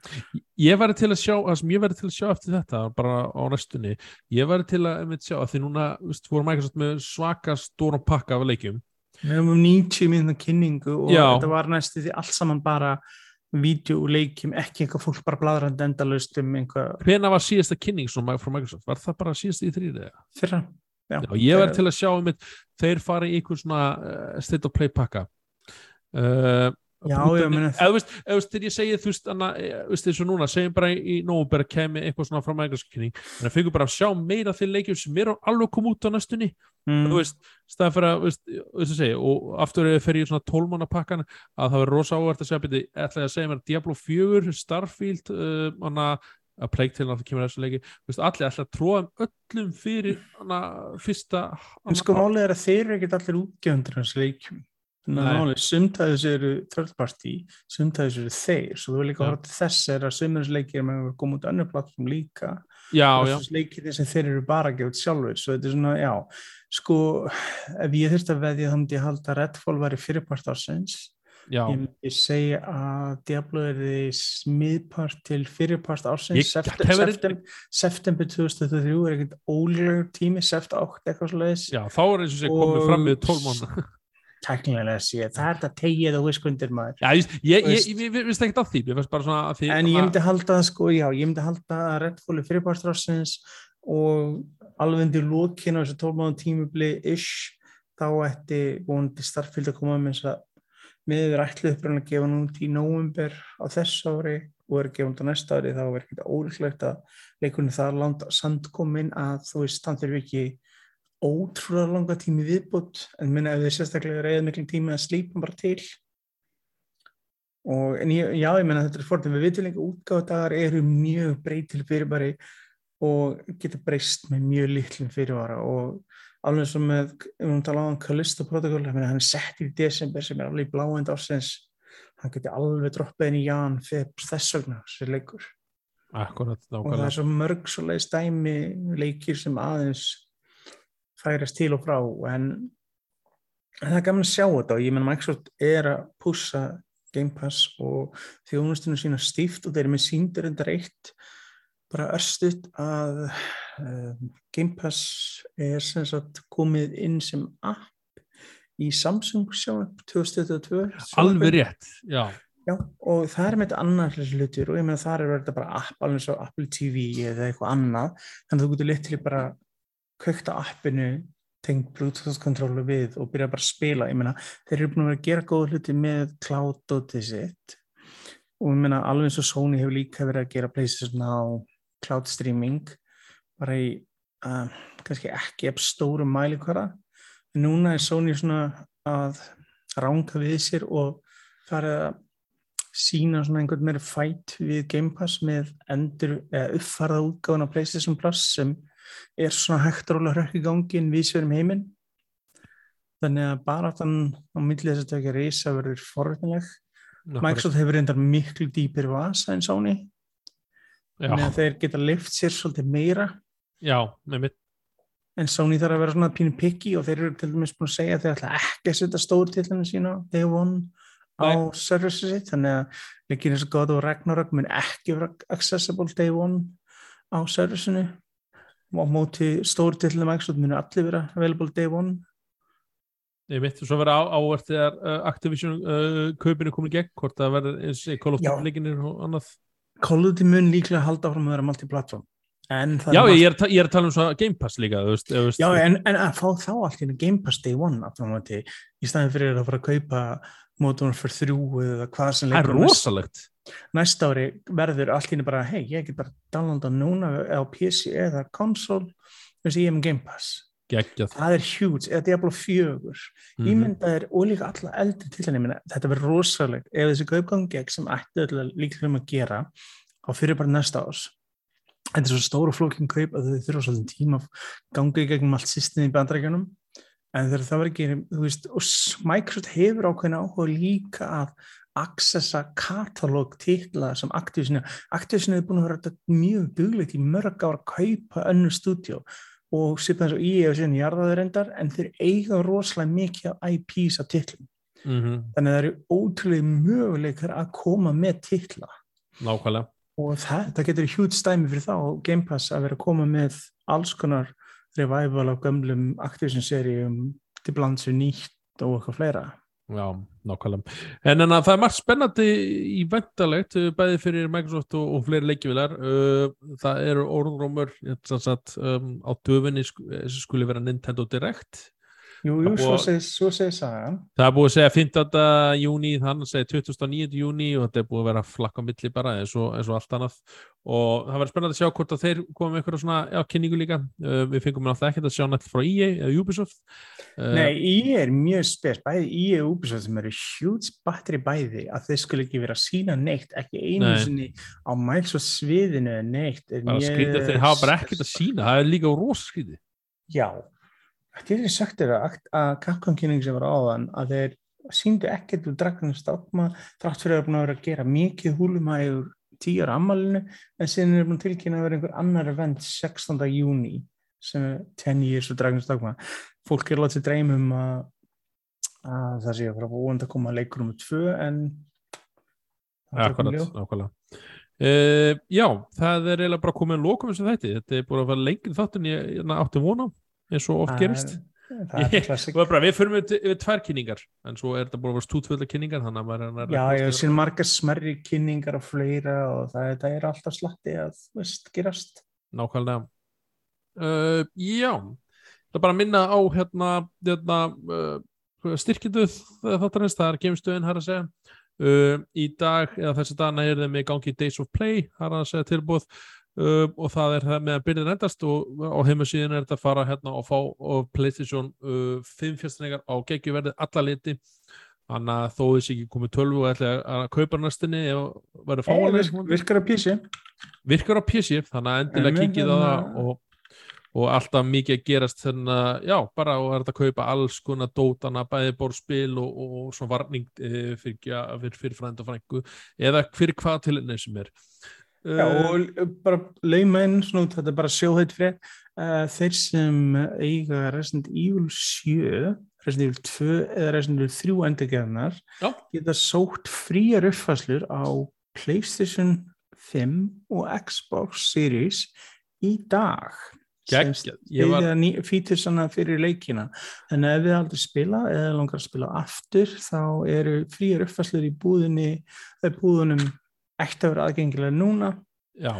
Ég væri til að sjá, það sem ég væri til að sjá eftir þetta, bara á restunni, ég væri til að einmitt sjá, að því núna, veist, voru Microsoft með svaka stóran pakka af leikjum. Við erum um 90 minna kynningu og Já. þetta var næstu því allt saman bara vídeo og leikjum, ekki eitthvað fólk bara bladrandi endalaust um einhvað Hvena var síðasta kynning svona frá Microsoft? Var það bara síðasta í þrýrið? fyrra. Já, Já, ég væri til að sjá einmitt, þeir fara í einhvern svona uh, state of play pakka. Uh, Já, ég meina- eða þú veist, þegar ég segi þú veist, veist, eins og núna, segjum bara í nóvumber að kemi eitthvað svona frá Microsoft kynning en það fengur bara að sjá meira til leikjum sem eru alveg koma út á næstunni. Mm. þú veist, staðan fyrir að, þú veist, þú veist að segja, og aftur ef ég fer í svona tólmanna pakkan að það verður rosa ávert að segja byrja, ætla ég að segja mér Diablo 4, Starfield uh, hana, að pleik til að það kemur þessu leiki, þú veist, allir ætla að tróða um öllum fyrir hana, fyrsta En er að að sumtæðis eru third party, sumtæðis eru þeir, svo þú vil líka til þess er að sumtæðis leikir með að koma út á önnur plattform líka. já, já, leikir sem þeir eru bara að út sjálfur, svo þetta er svona, já, sko, ef ég þurfti að veðja þá myndi ég halda að Redfall væri fyrirpart ársins. já, Ég myndi segja að Diablo er því smiðpart til fyrirpart ársins. Ég- Septem, hefur- septem, september 2023 er ekkert ólegur tími, sept 8 eitthvað svo leiðis. já, þá er eins og segja komið fram með tólmanna *laughs* tæknilega sé, það er þetta tegið og viskundir maður. Já, ég, ég, ég, ég, ég, veist ekkert af því, ég veist bara svona því En ég myndi halda það sko, já, ég myndi halda að Redfall er fyrirparstrásins og alveg undir lókinu á þessu 12 mánu tímubli ish, þá ætti vonandi starffylg að koma með þess að miður ætlu uppröðin að gefa nút í nóvumber á þess ári og er nút á næsta ári, þá er ekkert ólíklegt að leikunni það langt sandkomin að þú veist, þannig þurfi ekki ótrúlega langa tími viðbútt en minna ef þið sérstaklega reyða miklu tími að slípa bara til. Og en ég, já, ég menna þetta er fórtum við líka útgáðdagar eru mjög breytil fyrirbæri og geta breyst með mjög litlum fyrirvara. Og alveg sem með, ef við tala á Callisto meina hann er sett í desember sem er alveg í bláend ásins hann geti alveg droppað inn í jan fyrir þess vegna, þessi leikur. Akkurat, og það er svo mörg svo leiðis dæmi leikir sem aðeins færast til og frá en, en það er gaman að sjá þetta og ég menn Microsoft er að pússa Game Pass og þjónustunum sína stíft og þeir eru með síndur endar eitt bara örstuðt að um, Game Pass er sem sagt komið inn sem app í Samsung sjónvarp 2022 Alveg rétt, já. Já, og það er með þetta annar hlutur og ég meina þar er þetta bara app alveg svo Apple TV eða eitthvað annað þannig að þú getur litli bara kvökt á appinu tengt Bluetooth kontrólu við og byrja bara að spila. Ég meina þeir eru búin að vera að gera góða hluti með cloud og sitt. Og ég meina alveg eins og Sony hefur líka verið að gera PlayStation á cloud streaming bara í uh, kannski ekki ef stórum mælikvara en núna er Sony svona að ránka við sér og fara að sína svona einhvern meira fætt við Game Pass með endur eða uppfarða útgáðan á PlayStation Plus sem er svona hægt róla hrökk í gangin við sérum heiminn. Þannig að bara þann á milli þess að þetta ekki reysa verður forvitnileg. Microsoft hefur reyndar miklu dýpir vasa en Sony. Þannig að þeir geta lift sér svolítið meira. Já, mitt en Sony þarf að vera svona pínu picky og þeir eru til dæmis búin að segja að þeir ætla ekki að setja stórtillinu sína day one á Nei. service sitt. Þannig að leikir eins og God og Ragnarök mun ekki vera accessible day one á servicinu og móti stórtillinu Microsoft munu allir vera available day one. Ég mitt, svo verður á, ávert þegar uh, Activision uh, kaupinu komin í gegn hvort það verður eins og Call of. Duty leikinir og annað. Call of Duty mun líklega halda áfram að vera multiplatform Já, ég er, ég er að tala um svo Game Pass líka, veist, veist. Já, en, en að fá þá allt í Game Pass Day One í staðin fyrir að fara að kaupa Modern Warfare 3 eða hvað sem það er leikur næst, ári verður einu bara, hei, ég get bara downloada núna á PC eða konsol þess að ég er með Game Pass. Geggjað. Það er huge, eða Diablo 4 Mhm. ímyndaðir og líka alla eldri til henni þetta verður rosalegt, ef þessi kaupgang gegn sem ætti líka um að gera á fyrir bara næsta ás þetta er svo stóru flókin kaup að þau þurfa svolítið tíma í gegnum allt sýstinni í bandrækjunum en það var ekki, þú veist Microsoft hefur ákveðin áhuga líka að accessa katalóg titla sem Activision Activision hefur búin að vera þetta mjög duglegt í mörg ára að kaupa önnu stúdjó og svipa eins og ég og síðan jarðaður reyndar en þeir eiga rosalega mikið af IPs af titlum. Mhm, þannig að það eru ótrúlega möguleikar að koma með titla. Nákvæmlega. Og það, það getur hjút stæmi fyrir þá og Game Pass að vera að koma með alls konar revival af gömlum Activision seríum til blands við nýtt og eitthvað fleira Já, nákvæmlega. En en að það er margt spennandi í vendalegt, bæði fyrir Microsoft og, og fleiri leikjuvilar. Það eru orðrómur um, á döfinni sk skuli vera Nintendo Direct. Jú, jú, svo segir, svo segir sagan Það er búið að segja 15. júni, þannig að segja 29. júni og þetta er búið að vera flakka milli bara eins og, eins og allt annað. Og það verður spennandi að sjá hvort að þeir með eitthvað svona já, kynningu líka. Uh, við fengum alltaf ekkert að sjá nætt frá EA eða Ubisoft. Uh, Nei, ég er mjög spes, bæði í og Ubisoft sem eru huge batteri bæði að þeir skulle ekki vera sína neitt, ekki einu Nei. sinni á mæls og sviðinu neitt. bara skrítið að þeir hafa bara ekkert að sína. Það er líka rosa skrítið. Já, þetta er sagt þér að, að Capcom-kynning sem var áðan að þeir síndu ekkert úr Dragon's Dogma þrátt fyrir að búin að vera að gera mikið húlumægur tíu ára ammalinu en síðan er búin að tilkynna að vera einhver annar event 16. júni sem er 10 years of Dragon's Dogma fólk er látið dreymum að, að það sé að fara búin að koma að leikur um tvö en það er Akkurat, nákvæmlega. Uh, já, það er eiginlega bara komið að loka þessu þætti. Þetta er búin að vera lengri þátt en ég átti vona eins og oft gerist. er- er *laughs* er bara, við förum við, við tvær kynningar en svo er þetta búin að vera stútfölda kynningar þannig að maður er að Já, ég sín margar smerri kynningar og fleira og það, það er alltaf slatti að veist, gerast. Nákvæmlega. Uh, Já Það er bara að minna á hérna, hérna uh, styrkjinduð þáttarins, það er geimstöðin har að segja. Uh, í dag eða þessi dagana er þeim með gangi Days of Play har að segja tilbúð uh, og það er það með að byrja endast og á heimasíðin er þetta að fara hérna og fá og PlayStation uh, 5 fjastningar á geggjuverði alla liti. Þannig að þó þessi ekki komið 12 og ætla að kaupa næstinni ef verður Hey, fáanlega virk, virkar að písi. virkar á PC þannig að endilega Einmitt, kikið á það hérna- og, og alltaf mikið að gerast þannig að já, bara og er þetta að kaupa alls konar dótana, bæði borðspil og, og svona varning e, fyrir, fyrir, frænd og frængu eða fyrir hvað til enn sem er Já, og bara lauma inn, svona, út, þetta er bara sjóðheit fyrir uh, þeir sem eiga Resident Evil 7, Resident Evil 2 eða Resident Evil 3 endurgeðnar geta sótt fríar uppfæslur á PlayStation 5 og Xbox Series í dag. Geggjað. Ég var- styðja fítursana fyrir leikina að ef við aldrei spila eða langar að spila aftur þá eru fríar uppfæslur í búðinni eða búðunum ætti að vera aðgengilega núna. Já,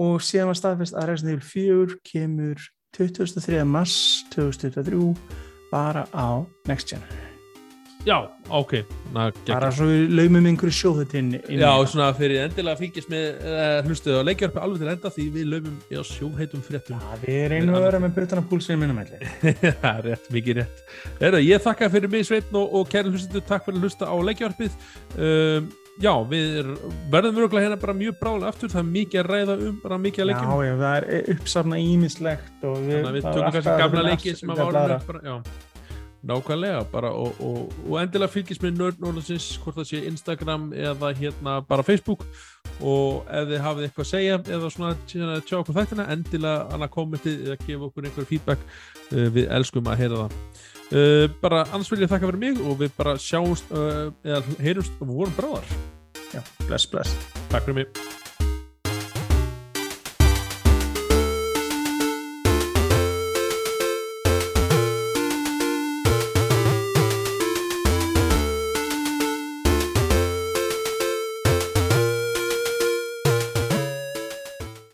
og síðan var staðfest að Resident Evil 4 kemur 23. mars 2023 bara á Next Gen. Já, ok. Na, bara svo við laumum einhverju sjóðutinn já, svona fyrir endilega fylgjast með uh, hlustuð og leikjarpi alveg til enda því við löfum já, sjóheitum fréttum. Já, við reynum að vera með butana púlsinu minnum allir Það *laughs* er rétt, mikið rétt. Heru, ég þakka fyrir mig Sveitn og, og kæri hlustendur, takk fyrir að hlusta á leikjarpið. Um, já, við er, verðum öruglega hérna bara mjög bráðlega aftur, það er mikið að ræða um, bara mikið að Já, leikjum. já, það er uppsafna ímislegt og við, við tökum kannski gamla að leiki sem að várum upp bara, já. Nákvæmlega, bara og, og, og endilega fylgjast með Nerd Norðansins, hvort það sé Instagram eða hérna bara Facebook og ef þið hafið eitthvað að segja eða svona tjá tjá okkur þættina, endilega annað kommentið eða gefa okkur einhver feedback uh, við elskum að heyra það uh, bara annars vil ég þakka fyrir mig og við bara sjáumst uh, eða heyrumst og vorum bráðar. Já, bless, bless. Takk fyrir mig